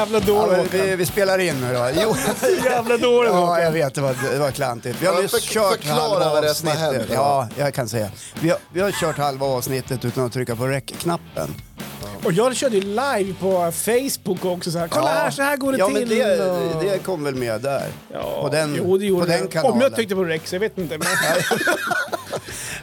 jävla Ja, dålig men Håkan. vi, vi spelar in nu då. Jo. Så jävla dålig Ja, jag vet. Det var, det var klantigt. Vi har Ja, nyss för- kört halva avsnittet. hänt, Ja, jag kan säga. Vi har, vi har kört halva avsnittet utan att trycka på räckknappen. Och jag körde ju live på Facebook också så här. Kolla här, så här går det ja, till. men det, och- det kom väl med där. Ja, på den, jo, det gjorde på den kanalen. Om jag tryckte på Rex, jag vet inte. Men...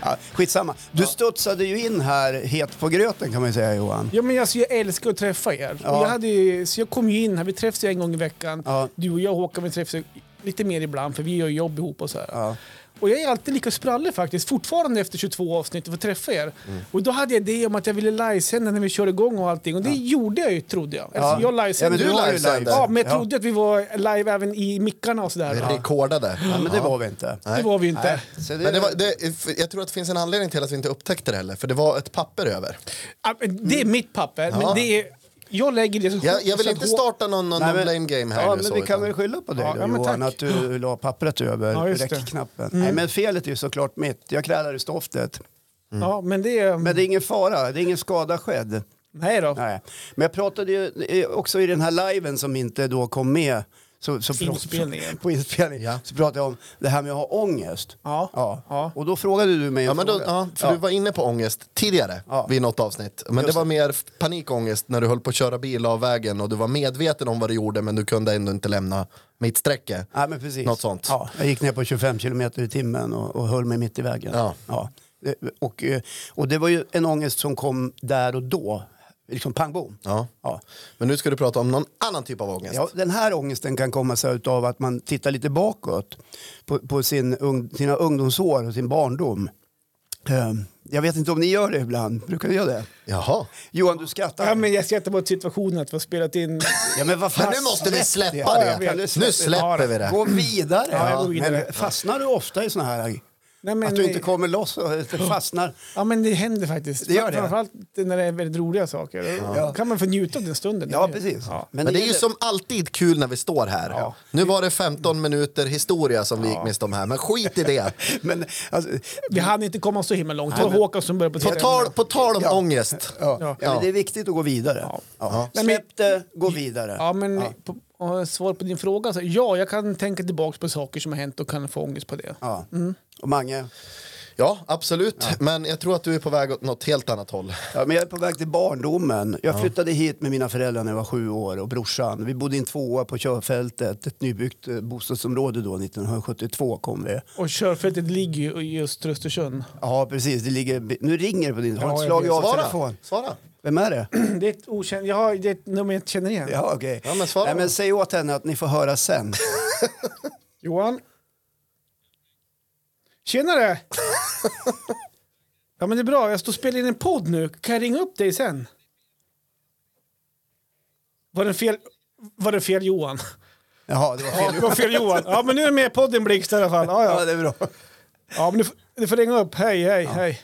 Ja, skitsamma. Du studsade ju in här het på gröten kan man ju säga Johan. Ja, men alltså, jag älskar att träffa er. Ja. Och jag, hade, ju- så jag kom ju in här, vi träffas ju en gång i veckan. Ja. Du och jag Håkan, vi träffas lite mer ibland för vi gör jobb ihop och så här. Ja. Och jag är alltid lika sprallig faktiskt, fortfarande efter 22 avsnitt, att få träffa er. Mm. Och då hade jag det om att jag ville livesända när vi kör igång och allting. Och det gjorde jag ju, trodde jag. Alltså, Ja. jag Ja, livesände. men du Du har ju livesänder. live. Ja, men jag Ja. trodde att vi var live även i mickarna och sådär. Ja. Rekordade. Ja, men det var vi inte. Det var vi inte. Nej, det, Men det var, det, jag tror att det finns en anledning till att vi inte upptäckte det heller, för det var ett papper över. Ja, Det är mitt papper, Ja. men det är... Jag lägger det så Jag, jag vill inte starta någon, någon Nej, men- blame game här Ja, men så, vi kan utan- väl skylla på dig Ja, då, ja, Johan, att du la pappret över Ja, det. Mm. räckknappen. Nej, men felet är ju såklart mitt. Jag krälar i stoftet. Ja, men det är... Men det är ingen fara, det är ingen skada skedd. Nej då. Nej. Men jag pratade ju eh, också i den här liven som inte då kom med. Så, så Inspelningen. På inspelningen. Ja. Så pratade jag om det här med att ha ångest. Ja. Ja. Ja. Och då frågade du mig Ja, men då, ja, för Ja. du var inne på ångest tidigare Ja. vid något avsnitt. Men Just det var mer panikångest när du höll på att köra bil av vägen och du var medveten om vad du gjorde men du kunde ändå inte lämna mittsträcke. Ja, men precis. Något sånt. Ja, jag gick ner på 25 kilometer i timmen och, och höll mig mitt i vägen. Ja. Det- Och, eh, och det var ju en ångest som kom där och då. Liksom pang bom. Ja. Ja. Men nu ska du prata om någon annan typ av ångest. Ja, den här ångesten kan komma sig av att man tittar lite bakåt på, på sin, sina ungdomsår och sin barndom. Eh, Jag vet inte om ni gör det ibland. Brukar ni göra det? Jaha. Johan, du skrattar. Ja, men jag skrattar åt situationen att vi har spelat in... Ja, men vad Men nu måste vi släpp släppa Ja, det. Kan du Nu släpper vi det. Gå vidare. Ja, vidare. Men fastnar du ofta i såna här... Nej, men, att du inte kommer loss och fastnar? Ja, men det händer faktiskt. Det gör det. Framförallt när det är väldigt roliga saker. Då kan man få njuta av den stunden. Ja, precis. Ja. Men det är ju som alltid kul när vi står här. Ja. Nu var det 15 minuter historia som vi gick miste om här, men skit i det. Men, alltså, Vi hann inte komma så himla långt. Det var Håkan som började på På tal, på tal om Ja. ångest. ja. Ja. Ja. men det är viktigt att gå vidare. Ja. Ja. Men- Släpp det, gå vidare. Ja, men På, och svar på din fråga. Så, ja, jag kan tänka tillbaka på saker som har hänt och kan få ångest på det. Ja. Mm. Och Mange, Ja, absolut. Men jag tror att du är på väg åt något helt annat håll. ja, men jag är på väg till barndomen. Jag flyttade hit med mina föräldrar när jag var sju år och brorsan. Vi bodde i en tvåa på körfältet, ett nybyggt eh, bostadsområde då, 1972 kom vi. Och körfältet ligger ju i just Östersund. Ja, precis. Det ligger, nu ringer det på din... Har Ja, du jag slagit av Svara. telefon? Svara. Vem är det? Det är ett okänt... Ja, det är ett nummer jag inte känner igen. Ja, okej. Ja, men svara Nej, då. men säg åt henne att ni får höra sen. Johan? Tjenare! ja men det är bra, jag står och spelar in en podd nu. Kan jag ringa upp dig sen? Var det fel, var det fel Johan? Jaha, det var Ja, fel. det var fel Johan. Ja men nu är det med i podden Blixt i alla fall. Ja, Ja, ja. det är bra. ja men du, får- du får ringa upp. Hej, hej, hej.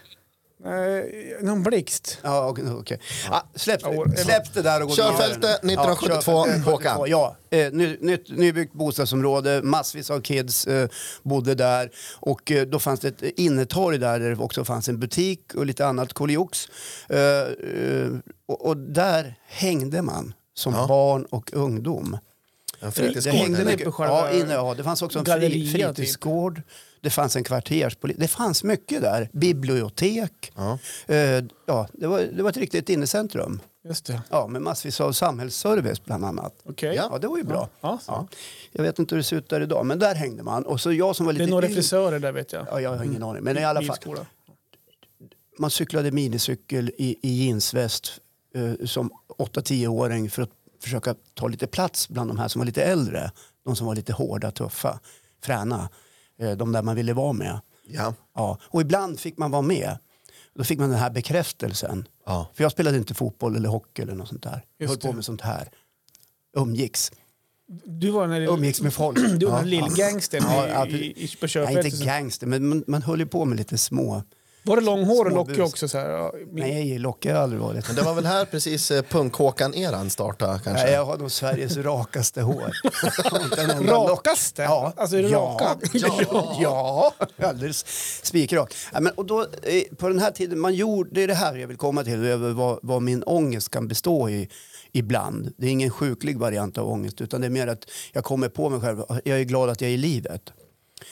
Eh, någon Blixt? Ja, okej. okej. Ja, släpp, det. släpp det där och gå Körfältet vidare. 1972, Ja, körfältet Håkan. Ja, eh, ny, nytt, nybyggt bostadsområde, massvis av kids eh, bodde där. Och eh, då fanns det ett innetorg där, där det också fanns en butik och lite annat koliox. Eh, eh, och, och där hängde man som Ja. barn och ungdom. En Det fritidsgård. hängde mycket. Ja, inne, ja, det fanns också en fri, galleriet, typ. Det fanns en kvarterspolis. Det fanns mycket där. Bibliotek. Ja. Eh, ja, det, var, det var ett riktigt innecentrum. Just det. Ja, med massvis av samhällsservice bland annat. Okej. Ja, det var ju bra. Ja. Ja. Jag vet inte hur det ser ut där idag, men där hängde man. Och så jag som var Det lite är några yng- frisörer där vet jag. Ja, jag har ingen aning. Men i alla fall, man cyklade minicykel i, i jeansväst eh, som 8-10-åring för att försöka ta lite plats bland de här som var lite äldre. De som var lite hårda, tuffa, fräna. Eh, de där man ville vara med. Ja. Ja. Och ibland fick man vara med. Då fick man den här bekräftelsen. Ja. För jag spelade inte fotboll eller hockey eller något sånt där. Jag höll på med sånt här. Umgicks. Du var den där Umgicks med folk. Du var Ja, lillgangstern Ja, i, i, i, på Nej, körfältet. inte gangster, men man, man höll ju på med lite små Var det långhår och lockig också? Så här, ja, min- Nej, lockig har jag aldrig varit. Men det var väl här precis eh, punk-Håkan-eran startade kanske? Nej, jag har nog Sveriges rakaste hår. Rakaste? Ja. Alltså är det ja. raka? Ja, ja. alldeles spikrak. Ja, men, och då, eh, på den här tiden, man gjorde, det är det här jag vill komma till, över vad, vad min ångest kan bestå i ibland. Det är ingen sjuklig variant av ångest, utan det är mer att jag kommer på mig själv, jag är glad att jag är i livet.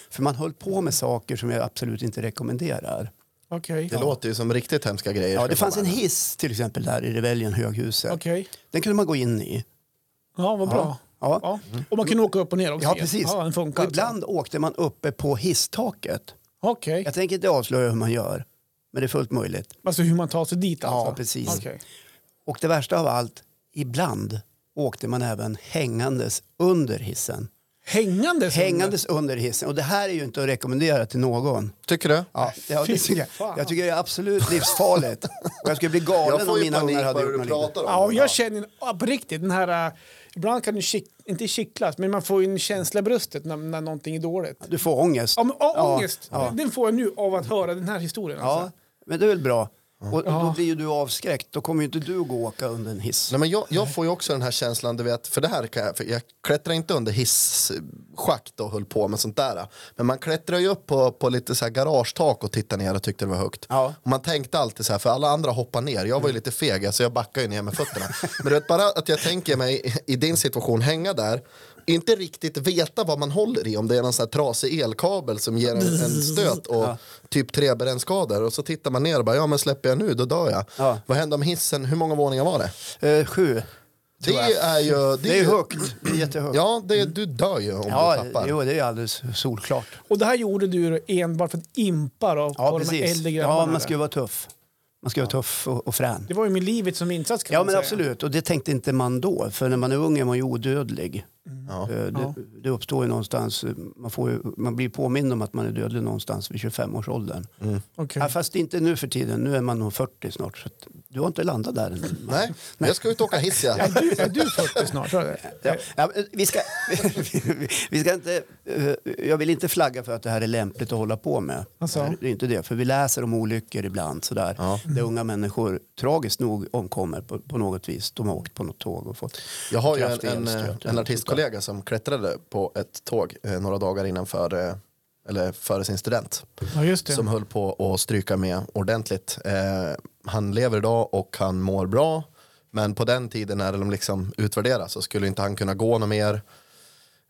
För man höll på med saker som jag absolut inte rekommenderar. Okej. Det låter ju som riktigt hemska grejer. Ja, det fanns en hiss till exempel där i Reveljen höghuset. Okej. Den kunde man gå in i. Ja, vad bra. Ja. Ja. Och man kunde åka upp och ner också? Ja, precis. Ja, den funkar och alltså. ibland åkte man uppe på hisstaket. Okej. Jag tänker inte avslöja hur man gör, men det är fullt möjligt. Alltså hur man tar sig dit alltså? Ja, precis. Okej. Och det värsta av allt, ibland åkte man även hängandes under hissen. Hängandes? Hängandes under hissen. Och det här är ju inte att rekommendera till någon. Tycker du? Ja, det, Fy det tycker jag, jag tycker det är absolut livsfarligt. Och jag skulle bli galen om mina ungar hade gjort du något liknande. Ja, och jag känner ja, på riktigt den här... äh, ibland kan du kick, inte kittlas, men man får ju en känsla i bröstet när, när någonting är dåligt. Du får ångest. Ja, men, ja, ångest. Ja. Den får jag nu av att höra den här historien. Ja, Alltså. men det är väl bra. Och, och då blir ju du avskräckt. Då kommer ju inte du gå och åka under en hiss. Nej, men jag, jag får ju också den här känslan, du vet, för det här kan jag, för jag klättrar inte under hisschakt och höll på med sånt där. Men man klättrar ju upp på, på lite så här garagetak och tittade ner och tyckte det var högt. Ja. Och man tänkte alltid så här, för alla andra hoppar ner. Jag var ju lite feg, så jag backade ju ner med fötterna. Men du vet, bara att jag tänker mig i din situation hänga där, inte riktigt veta vad man håller i, om det är någon sån här trasig elkabel som ger en, en stöt och typ trebrännskador. Och så tittar man ner och bara, ja men släpper jag nu, då dör jag. Ja. Vad hände om hissen? Hur många våningar var det? Eh, sju. Det är ju... Det är högt. Det är jättehögt. Ja, det, du dör ju om Ja, du tappar. jo, det är alldeles solklart. Och det här gjorde du enbart för att impa då, Ja, på de här precis. äldre grabbarna? Ja, man ska ju vara tuff. Man ska vara tuff och, och frän. Det var ju med livet som insats kan Ja, man men säga. absolut. Och det tänkte inte man då. För när man är ung är man ju odödlig. Ja. Eh, Det, det uppstår ju någonstans, eh, man, får ju, man blir påmind om att man är dödlig någonstans vid 25-årsåldern. Okej. Ja, fast inte nu för tiden, nu är man nog 40 snart. Så du har inte landat där än. Nej, men jag ska ut och åka hiss ja. Är, du, är du 40 snart? Ja, ja, vi, ska, vi ska inte, eh, jag vill inte flagga för att det här är lämpligt att hålla på med. Alltså? Det är inte det, för vi läser om olyckor ibland sådär. Ja. Där unga människor tragiskt nog omkommer på, på något vis. De har åkt på något tåg och fått Jag har ju en, kraftig en, elstöt. Artistkollega som klättrade på ett tåg eh, några dagar innanför eh, eller före sin student. Ja, just det. Som höll på att stryka med ordentligt. Eh, han lever idag och han mår bra. Men på den tiden när de liksom utvärderas så skulle inte han kunna gå något mer.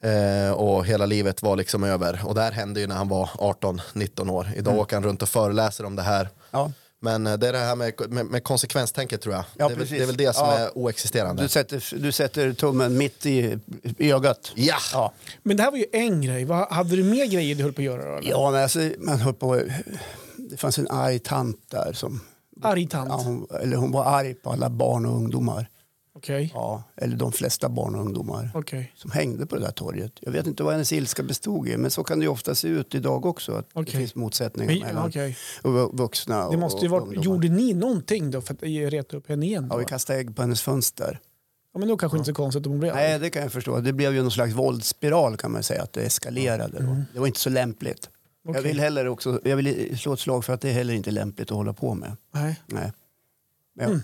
Eh, och hela livet var liksom över. Och det här hände ju när han var 18-19 år. Idag åker han runt och föreläser om det här. Ja. Men eh, det är det här med, med, med konsekvenstänket tror jag. Ja, det, är det är väl det som Ja. är oexisterande. Du, sätter, du sätter tummen mitt i, i ögat. Ja! Ja. Men det här var ju en grej. Vad, hade du mer grejer du höll på att göra? Eller? Ja, men alltså, man höll på... Det fanns en arg tant där som... Arg tant? Ja, hon, eller hon var arg på alla barn och ungdomar. Okej. Ja, eller de flesta barn och ungdomar. Okej. Som hängde på det där torget. Jag vet inte vad hennes ilska bestod i, men så kan det ofta se ut idag också. Att Okej. Det finns motsättningar Men- mellan vu- vuxna och Det måste ju och varit, gjorde ni någonting då för att reta upp henne igen? Ja, Då? vi kastade ägg på hennes fönster. Ja, men då kanske inte så konstigt om hon blev Nej, det kan jag förstå. Det blev ju någon slags våldsspiral kan man säga, att det eskalerade. Då. Det var inte så lämpligt. Jag vill heller också, jag vill slå ett slag för att det är heller inte lämpligt att hålla på med. Nej. Nej. Men jag,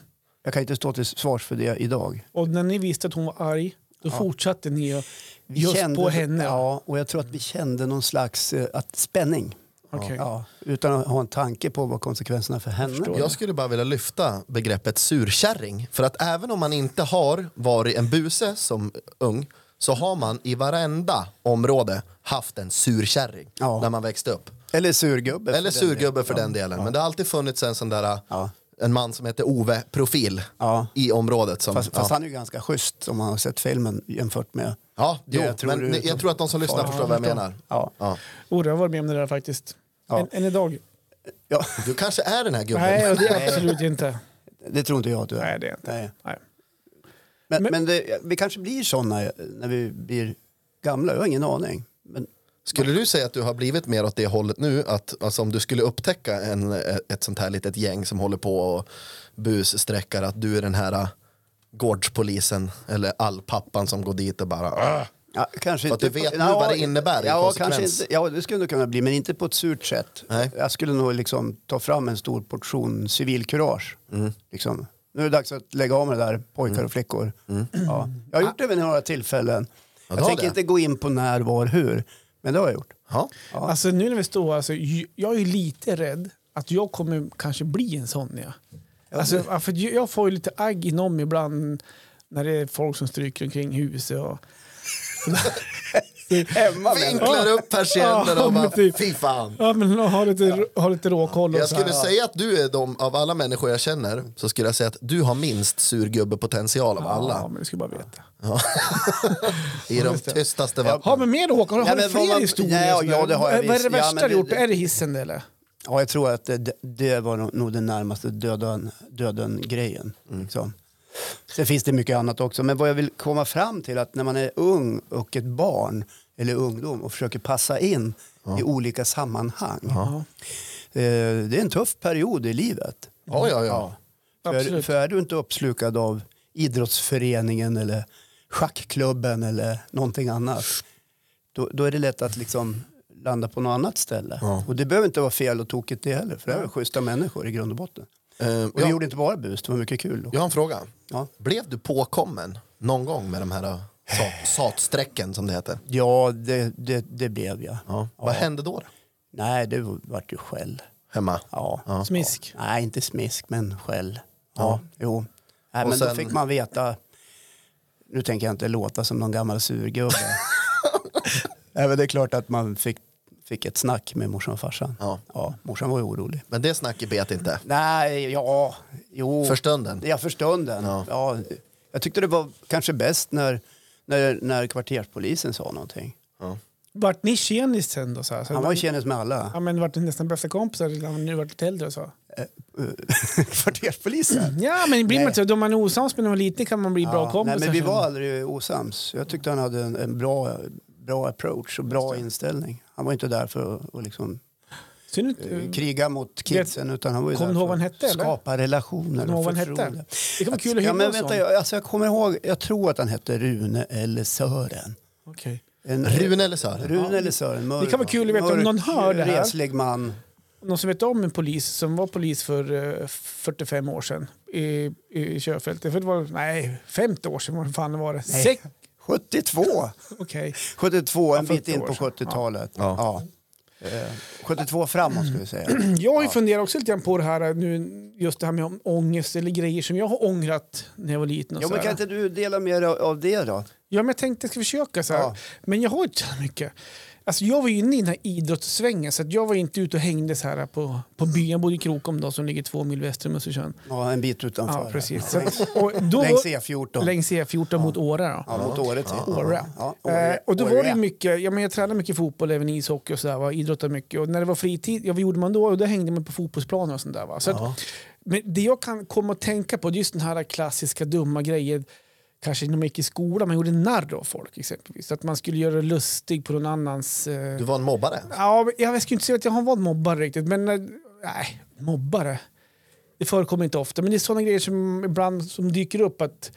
jag kan inte stå till svars för det idag. Och när ni visste att hon var arg, då fortsatte ni att Vi just kände, på henne? Ja, och jag tror att vi kände någon slags eh, att, spänning. Okej. Ja, utan att ha en tanke på vad konsekvenserna för henne var. Jag skulle bara vilja lyfta begreppet surkärring. För att även om man inte har varit en buse som ung så har man i varenda område haft en surkärring Ja. när man växte upp. Eller surgubbe. Eller för den surgubbe delen. för den delen. Men det har alltid funnits en sån där Ja. En man som heter Ove Profil Ja. i området. Som, Fast, fast ja. han är ju ganska schysst om man har sett filmen jämfört med... Ja, jo, jag tror men jag tror att de som lyssnar Ja, förstår vad jag menar. Ja. Ja. Jag har varit med om det där faktiskt. Ja. Än, än idag. Ja, Du kanske är den här gubben. Nej, det är absolut inte. det tror inte jag att du är. Nej, det är inte. Nej. Nej. Men, Men- men det, vi kanske blir såna när vi blir gamla. Jag har ingen aning. Men, Skulle du säga att du har blivit mer åt det hållet nu? Att alltså, om du skulle upptäcka en, ett sånt här litet gäng som håller på och bussträckar att du är den här äh, gårdspolisen eller allpappan som går dit och bara "Ah." Ja, kanske För att inte du vet nu vad det innebär i ja, konsekvens. kanske inte, ja, det skulle det kunna bli, men inte på ett surt sätt. Nej. Jag skulle nog liksom ta fram en stor portion civilkurage. Mm. Liksom. Nu är det dags att lägga av med det där, pojkar och flickor. Ja. Jag har gjort det vid några tillfällen. Mm. Ja, jag har tänker det. inte gå in på när, var, hur. Men det har jag gjort. Ja. Alltså nu när vi står alltså, jag är ju lite rädd att jag kommer kanske bli en sån. Ja. Alltså, ja, för jag- får ju lite agg inom mig ibland när det är folk som stryker omkring huset. Och... Hemma. Vinklar upp persiennerna Ja, och bara, typ. fy fan. Ja, men ha lite, ha lite råkoll. och Jag så skulle här. säga att du är de, av alla människor jag känner, så skulle jag säga att du har minst surgubbepotential av Ja, alla. men det ska bara veta. I de tystaste vattnen. Ja, men mer Håkan, har du fler man- historier? Nej, ja, ja, det har jag Vad är det. Ja, värsta men du det- gjort? Är det hissen eller? Ja, jag tror att det, det, var nog- den närmaste döden, döden grejen. Liksom. Sen finns det mycket annat också. Men vad jag vill komma fram till att när man är ung och ett barn eller ungdom och försöker passa in i olika sammanhang. Eh, det är en tuff period i livet. Ja, ja, ja. För, för är du inte uppslukad av idrottsföreningen eller schackklubben eller någonting annat då, då är det lätt att liksom landa på något annat ställe. Ja. Och det behöver inte vara fel och tokigt det heller för det är schyssta människor i grund och botten. Eh, Och vi jag, gjorde inte bara bus, det var mycket kul. jag har en fråga. Ja. Blev du påkommen någon gång med de här uh, sat, satsträcken som det heter? Ja, det, det, det blev jag. Ja. Vad hände då? då? Nej, det vart ju skäll. Hemma? Ja. Ja. Smisk. Nej, inte smisk, men skäll. Ja, Ja. jo. Nej, Och men sen- då fick man veta, nu tänker jag inte låta som någon gammal surgubbe. Nej, men det är klart att man fick, fick ett snack med morsan och farsan. Ja. Ja, morsan var ju orolig. Men det snacket bet inte. Nej, ja, jo. För stunden? Ja, för stunden. Ja. Ja. jag tyckte det var kanske bäst när, när, när kvarterspolisen sa någonting. Ja. Vart ni tjenis sen då? Så här? Så Han var ju tjenis med alla. Ja, men vart ni nästan bästa kompisar när ni varit lite äldre och så? Kvarterspolisen? Ja, men blir man inte så, då man är osams med när man liten kan man bli bra Ja, kompisar. Nej, men vi var aldrig osams. Jag tyckte han hade en, en bra, bra approach och bra inställning. Han var inte där för att, att liksom, Synd eh, inte- kriga mot kidsen utan han var ju där för att hette, eller? skapa relationer Kommer du ihåg och vad han hette? förtroende. Det kan vara kul att ja, hylla men en vänta, jag, alltså, jag kommer ihåg, jag tror att han hette Rune eller Sören. Okej. En, Rune eller Sören? Rune eller Sören. Mörk, Det kan vara kul att veta om någon hör det här. Reslig man. Någon som vet om en polis som var polis för eh, 45 år sedan i, i körfältet. För det var, nej, 50 år sedan vad fan var det. Nej. Sex, 72. okej. 72, en Ja, bit 40 in på sedan. 70-talet. Ja. Ja. Eh, 72 framåt ska vi säga. Jag har ju funderat också lite grann på det här nu, just det här med ångest eller grejer som jag har ångrat när jag var liten. Och Ja, så men kan inte du dela med dig av det då? Ja, men jag tänkte jag ska försöka så här. Ja. Men jag har inte så mycket. Alltså, jag var ju inne i den här idrottssvängen så jag var inte ute och hängde så här på, på byn. Jag bodde i Krokom då, som ligger två mil väster om Östersund. Ja, en bit utanför. Ja, precis. Och då, Längs E14. Längs E14 mot Åre. Då. Ja, mot Åre till. Åre. Ja, Åre. Eh, och då Åre. var det mycket, ja, men jag tränade mycket fotboll, även ishockey och sådär, idrottade mycket. Och när det var fritid, ja, vad gjorde man då? Och då hängde man på fotbollsplaner och sånt där. Va? Så att, men det jag kan komma att tänka på, det är just den här klassiska dumma grejen, kanske när man gick i skolan, man gjorde narr av folk exempelvis. Att man skulle göra det lustig på någon annans... Eh, Du var en mobbare? Ja, men jag skulle inte säga att jag har varit mobbare riktigt, men eh, nej, mobbare. Det förekommer inte ofta, men det är sådana grejer som ibland som dyker upp att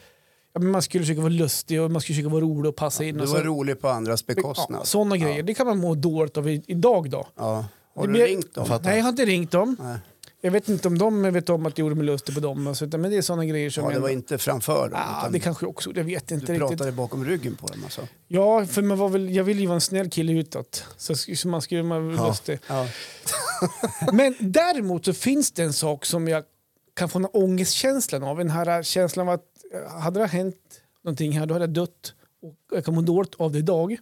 ja, men man skulle försöka vara lustig och man skulle försöka vara rolig och passa in. Du och var så, rolig på andras ja, bekostnad. sådana grejer, det kan man må dåligt av idag då. Ja. Har Det du blir- ringt dem? Nej, jag har inte ringt dem. Nej. Jag vet inte om de vet om att jag gjorde mig lustig på dem, alltså, men det är sådana grejer som... Ja, det ändå- var inte framför dem. Utan det kanske också, jag vet inte du riktigt. pratade bakom ryggen på dem alltså. Ja, för man var väl, jag ville ju vara en snäll kille utåt. Så, så man skulle vara Ja. lustig. Ja. Men däremot så finns det en sak som jag kan få en ångestkänslan av. Den här känslan av att eh, hade det hänt någonting här då hade jag dött och jag kan må dåligt av det idag.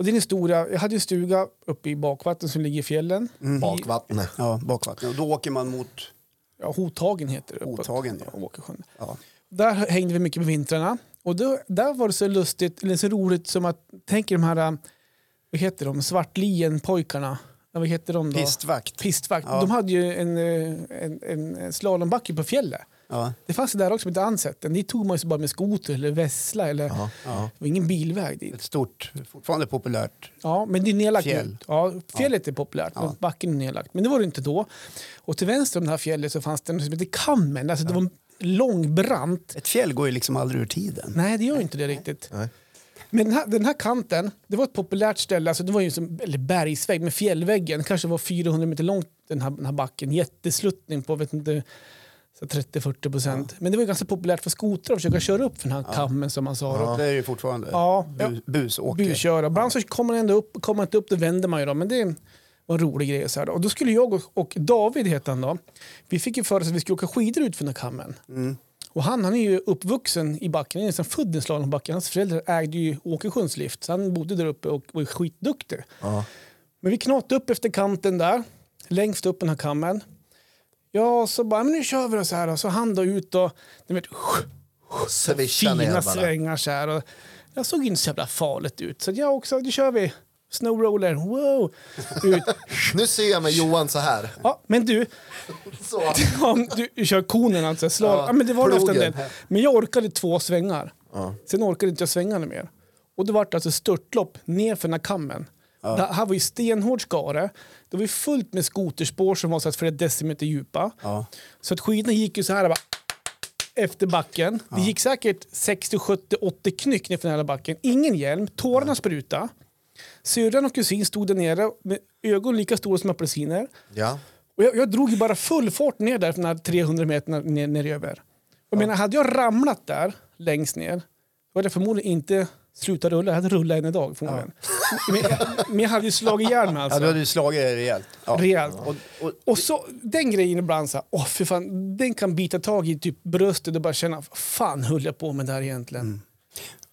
Och det är en historia. Jag hade en stuga uppe i bakvatten som ligger i fjällen. I, Bakvattnet. ja, bakvattnet. Och då åker man mot... ja, Hothagen heter det. Hothagen, ja. Ja, Åkersjön. Ja. Där hängde vi mycket på vintrarna. Och då, där var det så lustigt, eller så roligt som att, tänk de här, äh, vad heter de, svartlien-pojkarna. Ja, vad heter de då? Pistvakt. Pistvakt. Ja. De hade ju en, en, en, en slalombacke på fjället. Ja. Det fanns det där också, men inte ansett den. Dit tog man ju bara med skoter eller vessla. Eller, Ja. Ja. Det var ingen bilväg dit. Ett stort, fortfarande populärt. Ja, men det är nedlagt Fjäll. Ja, fjället är populärt, Ja. backen är nedlagt. Men det var det inte då. Och till vänster om det här fjället så fanns det något som heter Kammen. Alltså det var en lång brant. Ett fjäll går ju liksom aldrig ur tiden. Nej, det gör inte det riktigt. Nej. Men den här, den här kanten, det var ett populärt ställe, alltså det var ju som eller bergsvägg med fjällväggen, kanske var 400 meter långt den här, den här backen, jättesluttning på vet inte, 30-40 procent. Men det var ju ganska populärt för skotrar att försöka köra upp för den här kammen som man sa. då. Det är ju fortfarande Ja, ja. bu, busåker. Busköra. Ibland så kommer man ändå upp, kommer inte upp, då vänder man ju då. Men det var en rolig grej. Så här då. Och då skulle jag och, och David heter han då. Vi fick ju för oss att vi skulle åka skidor ut för den här kammen. Och han, han är ju uppvuxen i backen, han är nästan född i slalombacken. Hans föräldrar ägde ju Åkersjöns lift, så han bodde där uppe och var skitduktig. Men vi knatade upp efter kanten där, längst upp den här kammen. Ja, så bara, men nu kör vi då så här. Och så han då ut och, ni vet, Swisha fina svängar så här. Och jag såg inte så jävla farligt ut. Så jag också, nu kör vi. Snowroller, wow! Ut. Nu ser jag med Johan så här. Ja, men du, Så. om du kör konen alltså. Slag. Ja, Ja, men det var plogen. det. Men jag orkade två svängar. Sen orkade inte jag svänga mer. Och det var alltså störtlopp ner för den här kammen. Det här var ju stenhård skare. Det var ju fullt med skoterspår som var så att flera decimeter djupa. Ja. Så att skidorna gick ju så här bara, efter backen. Det gick säkert 60, 70, 80 knyck ner för den här backen. Ingen hjälm, tårarna spruta. Syrran och kusin stod där nere med ögon lika stora som apelsiner. Ja. Och jag, jag drog ju bara full fart ner där här 300 meterna ner, ner över. Jag menar, hade jag ramlat där längst ner då hade jag förmodligen inte slutat rulla. Jag hade rullat än idag förmodligen. Men, jag, men jag hade ju slagit ihjäl mig Ja, alltså. du hade ju slagit dig rejält. Ja. Rejält. Och, och, Och så den grejen ibland, så här, åh för fan, den kan bita tag i typ bröstet och bara känna, fan höll jag på med där egentligen?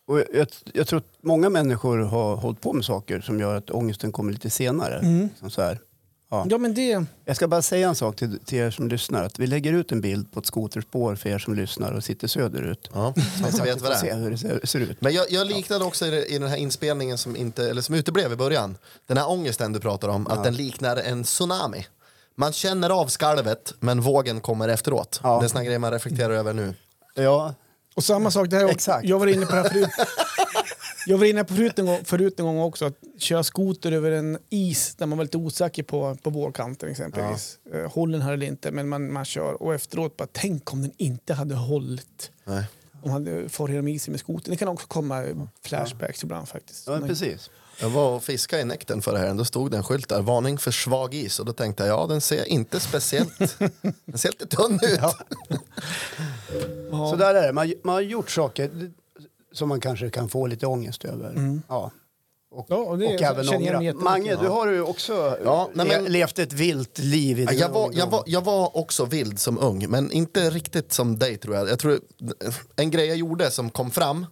och jag, jag tror att många människor har hållit på med saker som gör att ångesten kommer lite senare. Som så här. Ja. Ja men det, Jag ska bara säga en sak till, till er som lyssnar. Att vi lägger ut en bild på ett skoterspår för er som lyssnar och sitter söderut. Ja, så att Så ni att vet ni vad får det se är. hur det ser, ser ut. Men jag, jag liknade också i, i den här inspelningen som, inte, eller som uteblev i början. Den här ångesten du pratar om, att den liknar en tsunami. Man känner av skalvet, men vågen kommer efteråt. Ja. Det är såna grejer man reflekterar över nu. Ja, och samma sak, det här, Exakt. jag var inne på det här förut. Jag var inne på förut en, gång, förut en gång också, att köra skoter över en is där man var lite osäker på, på vårkanten exempelvis. Ja. Håller den här eller inte, men man, man kör. Och efteråt bara, tänk om den inte hade hållit. Nej. Om man hade farit genom isen med skotern. Det kan också komma flashbacks ibland faktiskt. ja men precis. Jag var och fiskade i Näkten förra helgen, då stod det en skylt där, varning för svag is. Och då tänkte jag, ja den ser inte speciellt, den ser lite tunn ut. Ja. Så där är det. Man, man har gjort saker som man kanske kan få lite ångest över. Ja. Och, Ja, och det- och även ångra. Mange, du har ju också Ja, nej, men- levt ett vilt liv i din Jag var, jag, var, jag var också vild som ung, men inte riktigt som dig tror jag. jag tror, en grej jag gjorde som kom fram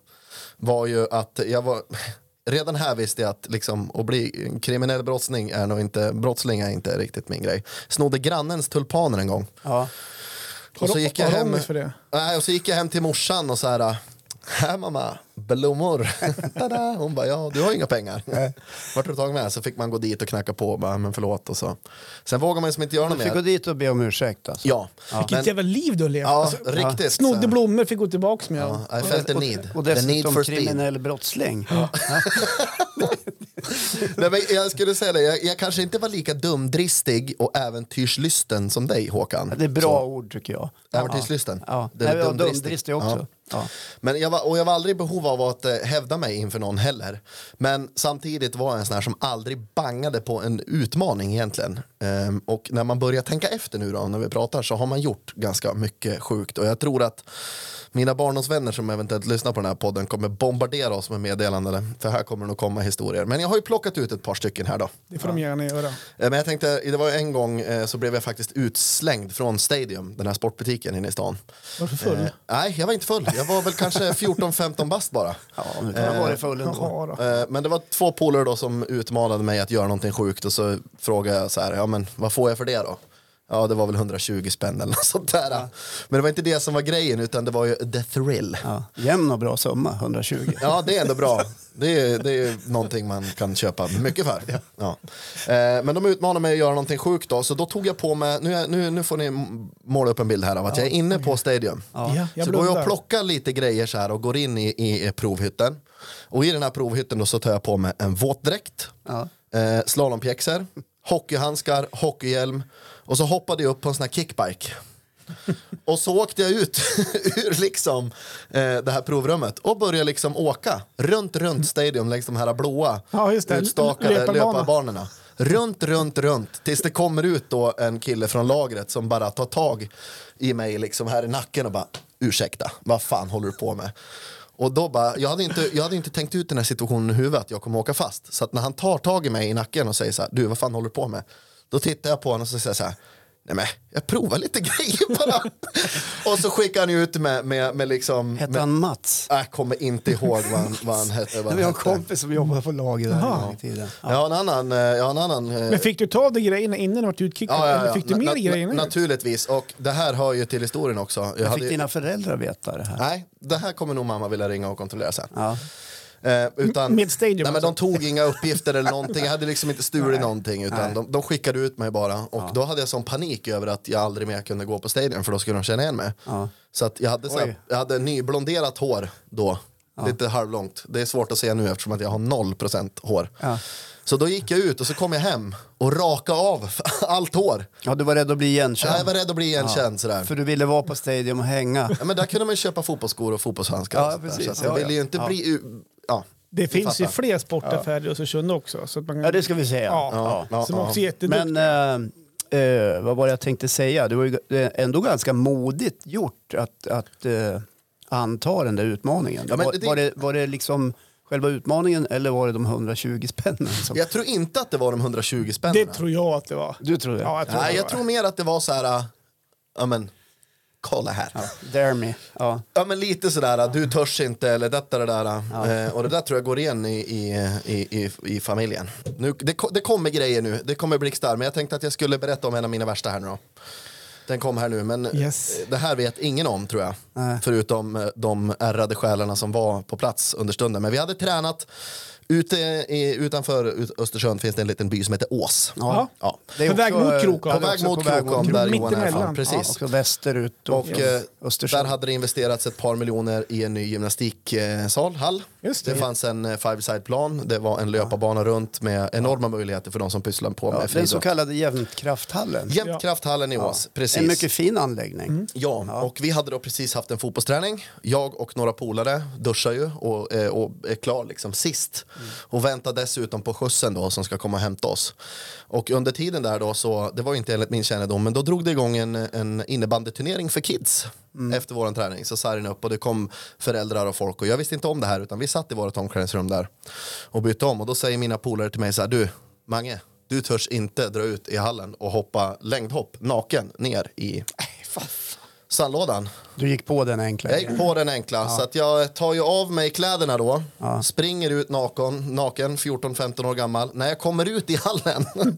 var ju att jag var... Redan här visste jag att liksom, att bli kriminell brottsling är nog inte, brottsling är inte riktigt min grej. Snodde grannens tulpaner en gång. Ja. Och så gick jag hem, ångest för det? Nej, och så gick jag hem till morsan och så här, här mamma, blommor. Tada! Hon bara, ja du har inga pengar. Vart har du tagit med? Så fick man gå dit och knacka på och bara, men förlåt. Och så. Sen vågar man liksom inte göra något fick gå mer. dit och be om ursäkt alltså. Ja, Vilket men, jävla liv du har levt. ja Alltså, riktigt. snodde blommor, fick gå tillbaka med. Ja, I felt the need. Och the need dessutom speed. kriminell brottsling. Nej, men jag skulle säga det, jag, jag kanske inte var lika dumdristig och äventyrslysten som dig Håkan. Det är bra Så, ord tycker jag. Äventyrslysten. Ja. Det är Nej, och dumdristig. dumdristig också. Ja. Ja. Men jag var, och jag var aldrig i behov av att eh, hävda mig inför någon heller. Men samtidigt var jag en sån här som aldrig bangade på en utmaning egentligen. Ehm, och när man börjar tänka efter nu då, när vi pratar, så har man gjort ganska mycket sjukt. Och jag tror att mina barndomsvänner som eventuellt lyssnar på den här podden kommer bombardera oss med meddelanden. För här kommer det nog komma historier. Men jag har ju plockat ut ett par stycken här då. Det får de gärna göra. Eh, Men jag tänkte, det var en gång eh, så blev jag faktiskt utslängd från Stadium, den här sportbutiken inne i stan. Varför full? Eh, nej, jag var inte full. Jag var väl kanske 14-15 bast bara. Ja, du kan ha varit full ändå. Men det var två polare då som utmanade mig att göra någonting sjukt och så frågade jag så här, ja men vad får jag för det då? Ja, det var väl 120 spänn eller något sånt där. Men det var inte det som var grejen utan det var ju the thrill. Ja. Jämn och bra summa, 120. Ja, det är ändå bra. Det är, det är någonting man kan köpa mycket för. Ja. Eh, men de utmanade mig att göra någonting sjukt då, så då tog jag på mig, nu, nu, nu får ni måla upp en bild här av att jag är inne på Stadium. Ja, så går jag och plockar lite grejer så här och går in i, i, i provhytten. Och i den här provhytten då så tar jag på mig en våtdräkt, Ja. eh, slalompjäxor, hockeyhandskar, hockeyhjälm och så hoppade jag upp på en sån här kickbike. Och så åkte jag ut ur liksom, eh, det här provrummet och började liksom åka runt, runt stadion längs de här blåa Ja, utstakade Löparbana. löparbanorna. Runt, runt, runt tills det kommer ut då en kille från lagret som bara tar tag i mig liksom här i nacken och bara ursäkta, vad fan håller du på med? Och då bara, jag hade, inte, jag hade inte tänkt ut den här situationen i huvudet att jag kommer åka fast. Så att när han tar tag i mig i nacken och säger så här, du vad fan håller du på med? Då tittar jag på honom och så säger jag så här, nej men jag provar lite grejer bara. och så skickar han ut med, med, med liksom... Hette med, han Mats? jag kommer inte ihåg vad han, vad han hette. Vad han Vi har en kompis som jobbade på lager där en gång i tiden. Jag har en annan... eh, Jag har en annan eh, Men fick du ta av dig grejerna innan du var utkickad? ja, ja, Eller ja. fick du Na- mer na- grejer innan? Naturligtvis, och det här hör ju till historien också. Jag Jag hade, fick dina föräldrar veta det här? Nej, det här kommer nog mamma vilja ringa och kontrollera sen. Ja. Eh, utan, Med Stadium nej, men alltså? De tog inga uppgifter eller någonting, jag hade liksom inte stulit någonting utan de, de skickade ut mig bara och då hade jag sån panik över att jag aldrig mer kunde gå på Stadium för då skulle de känna igen mig. Ja. Så att jag hade, så här, Oj. jag hade nyblonderat hår då, lite halvlångt. Det är svårt att se nu eftersom att jag har 0% hår. Ja. Så då gick jag ut och så kom jag hem och rakade av allt hår. ja, du var rädd att bli igenkänd? Jag var rädd att bli igenkänd sådär. För du ville vara på Stadium och hänga? Ja, men där kunde man ju köpa fotbollsskor och fotbollshandskar. Ja, precis. Så jag Ja, ville ju ja. inte Ja. bli... Ja, Det finns ju fler sportaffärer i Östersund också. Så att man, Ja, det ska vi säga. Ja, Ja, ja, som ja. också är. Men eh, eh, vad var det jag tänkte säga? Det var ju det är ändå ganska modigt gjort att, att eh, anta den där utmaningen. Ja, men var, det- var, det, var det liksom själva utmaningen eller var det de 120 spännen? Som... Jag tror inte att det var de 120 det spännen. tror jag att det var. Du tror det? Ja, jag tror Nej, det jag tror mer att det var så här... äh, Ja, men, kolla här. Ja. Dare me. Ja. men lite sådär, du törs inte eller detta det där. Eh, och det där tror jag går igen i, i, i, i, familjen. Nu, det, det kommer grejer nu, det kommer blixtar. Men jag tänkte att jag skulle berätta om en av mina värsta här nu då. Den kom här nu, men Yes. eh, det här vet ingen om tror jag. Nej. Förutom eh, de ärrade själarna som var på plats under stunden. Men vi hade tränat. Ute i, utanför ut- Östersund finns det en liten by som heter Ås. Ja. Ja. Det är På väg mot eh, Krokom. ja, På väg mot Krokom där Mitt Johan är från. Ja, Precis. också västerut och, Och eh, Östersund. där hade det investerats ett par miljoner i en ny gymnastiksal, hall. Just Det, det. fanns en eh, five-side-plan, det var en löparbana runt med enorma möjligheter för de som pysslar på ja, med den så friidrott. kallade Jämtkrafthallen. Jämtkrafthallen i Ås, precis. En mycket fin anläggning. Ja, och vi hade då precis haft en fotbollsträning. Jag och några polare duschar ju och, eh, och är klar liksom sist. Och väntar dessutom på skjutsen då som ska komma och hämta oss. Och under tiden där då så, det var inte enligt min kännedom, men då drog det igång en, en innebandyturnering för kids. Efter våran träning så sargade upp och det kom föräldrar och folk och jag visste inte om det här utan vi satt i vårt omklädningsrum där och bytte om och då säger mina polare till mig så här, du Mange, du törs inte dra ut i hallen och hoppa längdhopp naken ner i sandlådan. Du gick på den enkla Jag gick på den enkla, så att jag tar ju av mig kläderna då, Ja. springer ut naken, naken 14-15 år gammal. När jag kommer ut i hallen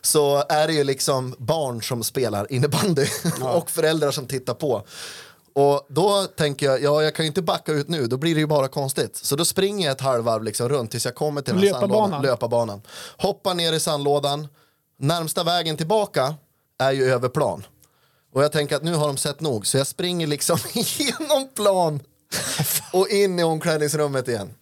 så är det ju liksom barn som spelar innebandy och föräldrar som tittar på. Och då tänker jag, ja jag kan ju inte backa ut nu, då blir det ju bara konstigt. Så då springer jag ett halvvarv liksom runt tills jag kommer till den här sandlådan, löparbanan. Hoppar ner i sandlådan, närmsta vägen tillbaka är ju över plan. Och jag tänker att nu har de sett nog, så jag springer liksom igenom plan och in i omklädningsrummet igen.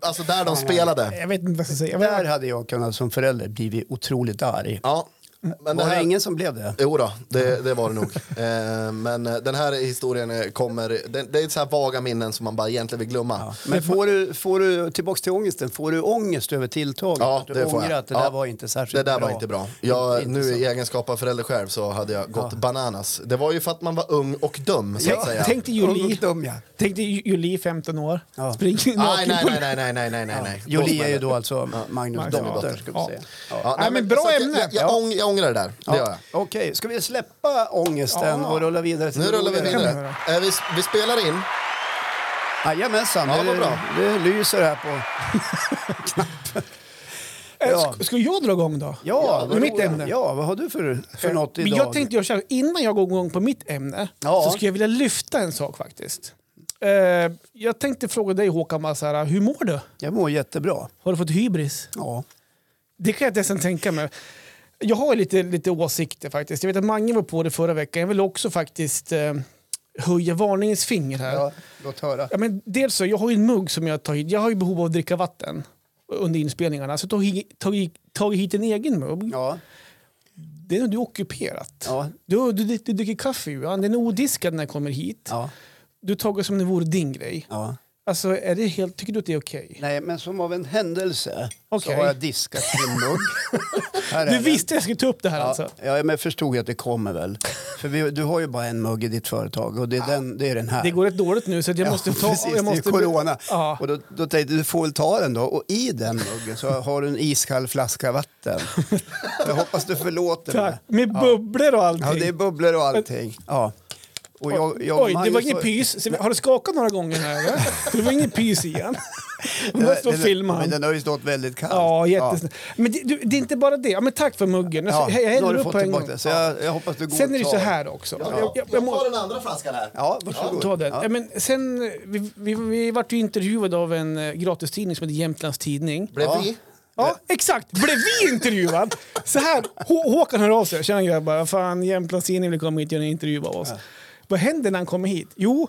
Alltså där de spelade. Jag vet inte vad jag ska säga. Jag Där hade jag kunnat som förälder blivit otroligt arg. Ja, men det Var det här, ingen som blev det? Jo då, det, det var det nog. Eh, men eh, den här historien eh, kommer, det, det är så här vaga minnen som man bara egentligen vill glömma. Men får du, får du, tillbaks till ångesten, får du ångest över tilltaget? Ja, Att du det får jag. att det Ja. där var inte särskilt Det där bra? var inte bra. Jag, Inte nu så. i egenskap av förälder själv så hade jag gått bananas. Det var ju för att man var ung och dum så att säga. tänk dig Julie, dum, ja. tänk dig Julie 15 år. Ja. Springer Nej, naken nej, nej, nej, nej, nej, nej, nej, Jolie är ju det. då alltså Magnus dotter, ska vi Ja. säga. Ja, men bra ämne. Jag, jag, ång, jag ångrar det där. Det gör jag. Okej, ska vi släppa ångesten och rulla vidare till Nu det rullar vi roliga? vidare. Eh, vi, vi spelar in. Jajamensan, Ja, vad det, bra. det lyser här på... Eh, Ja. ska, ska jag dra igång då? Ja, med mitt ämne. Ja, vad har du för, för något Men idag? jag tänkte göra så här, innan jag går igång på mitt ämne Ja. så skulle jag vilja lyfta en sak faktiskt. Eh, jag tänkte fråga dig Håkan, bara så här, hur mår du? Jag mår jättebra. Har du fått hybris? Ja. Det kan jag inte ens tänka mig. Jag har lite, lite åsikter faktiskt. Jag vet att Mange var på det förra veckan. Jag vill också faktiskt eh, höja varningens finger här. ja, låt höra. Ja, men dels så, jag har ju en mugg som jag tar hit. Jag har ju behov av att dricka vatten under inspelningarna. Så jag har tagit, tagit hit en egen mugg. Ja. det är nog du ockuperat. Ja. Du, du, du, dricker kaffe Johan, den är odiskad när jag kommer hit. Ja. Du tar det som det vore din grej. ja. Alltså, är det helt, tycker du att det är okej? Nej, men som av en händelse Okej. så har jag diskat din mugg. Här är Du den. visste jag skulle ta upp det här Ja, alltså? ja, men jag förstod ju att det kommer väl. För vi, du har ju bara en mugg i ditt företag och det är, den, det är den här. Det går rätt dåligt nu så att jag Ja, måste ta... precis, jag måste, det är corona. Ja. Och då, då tänkte jag, du får väl ta den då. Och i den muggen så har du en iskall flaska vatten. Jag hoppas du förlåter mig. Tack. Med bubblor och allting. Ja, det är bubblor och allting. Ja. Och jag, jag, Oj, det var ingen har- pys. Så Har du skakat några gånger här eller? Det var ingen pys igen. Du måste Den- filma Men han. den har ju stått väldigt kallt. Ja, jättesnällt. Men det, du, det är inte bara det. Ja, men tack för muggen. Ja, Alltså, jag häller upp fått på en gång. det. Så jag, jag hoppas du går Sen är det så här också. Ja, Jag, jag, jag jag må, tar den andra flaskan här. Ja, varsågod. ta den. Ja. Ja. men sen, vi, vi, vi vart ju intervjuade av en eh, gratistidning som heter Jämtlands Tidning. Blev Ja. vi? Ja, exakt. Blev vi intervjuad? Så här, Hå- Håkan hör av sig. Tjena grabbar, fan Jämtlands Tidning vill komma hit och göra en intervju av oss. Vad händer när han kommer hit? Jo,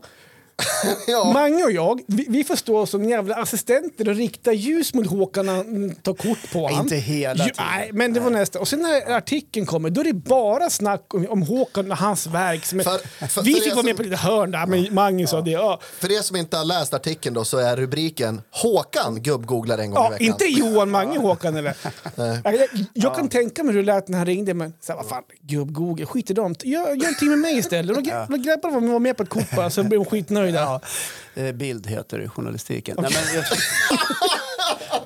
Ja. Mange och jag, vi, vi får stå som jävla assistenter och rikta ljus mot Håkan när han tar kort på honom. inte hela tiden. Nej, men det var nästa. Och sen när artikeln kommer, då är det bara snack om, om Håkan och hans verksamhet. För- för- vi för fick vara med som- på lite hörn där, men Mange sa det. Ja. För er som inte har läst artikeln då så är rubriken Håkan gubbgooglar en gång i Ja, veckan. inte Johan Mange Håkan eller? jag, jag, jag kan tänka mig hur det lät när han ringde, men så här, vad fan, gubb-Google, skit i dem. Gör, gör en timme med mig istället. Grabbarna var med på ett kort bara, så blev de skitnöjda. Ja, eh, bild heter journalistiken. Nej, men jag,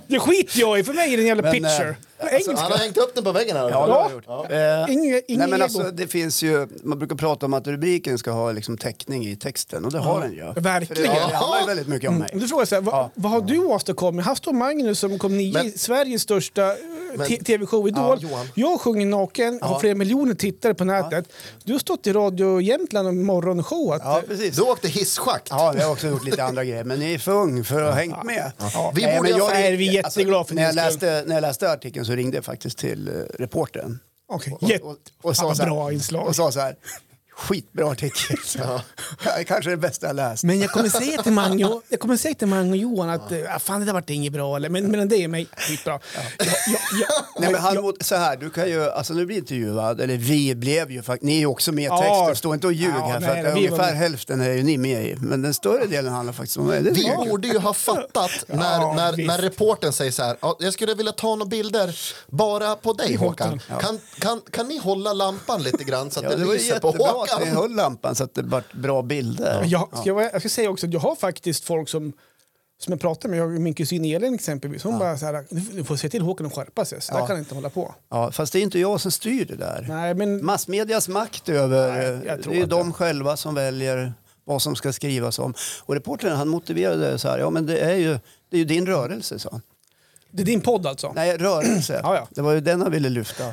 Det skiter jag i, för mig är det en jävla Men, picture. eh, Engelska. Han har hängt upp den på väggen här. ja, jag Ja. gjort. Eh, Nej, men alltså, det finns ju, man brukar prata om att rubriken ska ha liksom täckning i texten och det har den ju. Verkligen. För det handlar ju väldigt mycket om mig. Om du frågar så här, vad, Ja. vad har du åstadkommit? Här står Magnus som kom nio i Sveriges största eh, tv-show Idol. Ja, jag sjunger naken, har flera miljoner tittare på nätet. Du har stått i Radio Jämtland och morgonshowat. Ja, precis. Du åkte hisschakt. Ja, jag har också gjort lite andra grejer, men ni är för ung för att ha hängt med. Vi borde men ha- jag- vi jätteglada för när, jag läste, när jag läste artikeln så ringde jag faktiskt till uh, reportern. Okej, Och, och, och, Fan, vad så här- bra inslag. och sa så här, skitbra artikel. Så, Kanske det bästa jag läst. Men jag kommer säga till Mange och, jag kommer säga till Mange och Johan att ja. fan, det där vart inget bra. Eller, men mellan dig och mig, skitbra. Jag, jag, jag, Nej, men han, så här, du kan ju, alltså nu blir intervjuad, eller vi blev ju faktiskt, ni är ju också med i Ja. texten, stå inte och ljug Ja, här för nej, att ungefär med. hälften är ju ni med i, men den större delen handlar faktiskt om mig. Det Vi borde ju ha fattat när, Ja, när, visst. när reportern säger så här, "Ja, jag skulle vilja ta några bilder bara på dig Håkan. Kan, kan, kan ni hålla lampan lite grann så att Ja, det, det lyser på jättebra att ni höll lampan så att det vart bra bilder. jag, ska, jag, jag ska säga också att jag har faktiskt folk som som jag pratar med, jag, min kusin Elin exempelvis, hon bara så här, "Du- får se till Håkan att skärpa sig, så där Ja. kan han inte hålla på. Ja, fast det är inte jag som styr det där. Nej, men Massmedias makt över, Nej, jag eh, det är ju de själva som väljer vad som ska skrivas om. Och reportern han motiverade det så här, ja men det är ju, det är ju din rörelse sa han. det är din podd alltså? Nej, rörelse. Ja, ja. Det var ju den han ville lyfta.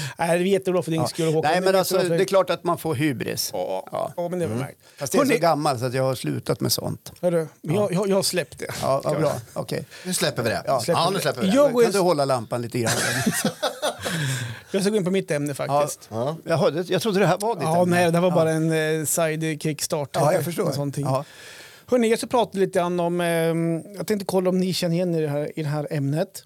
Nej, det är jättebra för din Ja. skull Håkan. Nej men är alltså det är klart att man får hybris. Ja, Ja. ja. men det var märkt. Fast jag är så gammal så att jag har slutat med sånt. hörru, men jag, jag, jag har släppt det. Ja, vad bra. Okej. Nu släpper vi det. Ja, Ja, nu släpper vi det. Jag går Kan du hålla lampan lite grann? Jag ska gå in på mitt ämne ja. faktiskt. Jaha, det- jag trodde det här var ditt Ja, ämne. nej, det var Ja. bara en eh, sidekick-start. Ja, jag förstår. En sån ting. Ja. Hörrni, jag ska prata lite grann om... Eh, jag tänkte kolla om ni känner igen er i det här, i det här ämnet.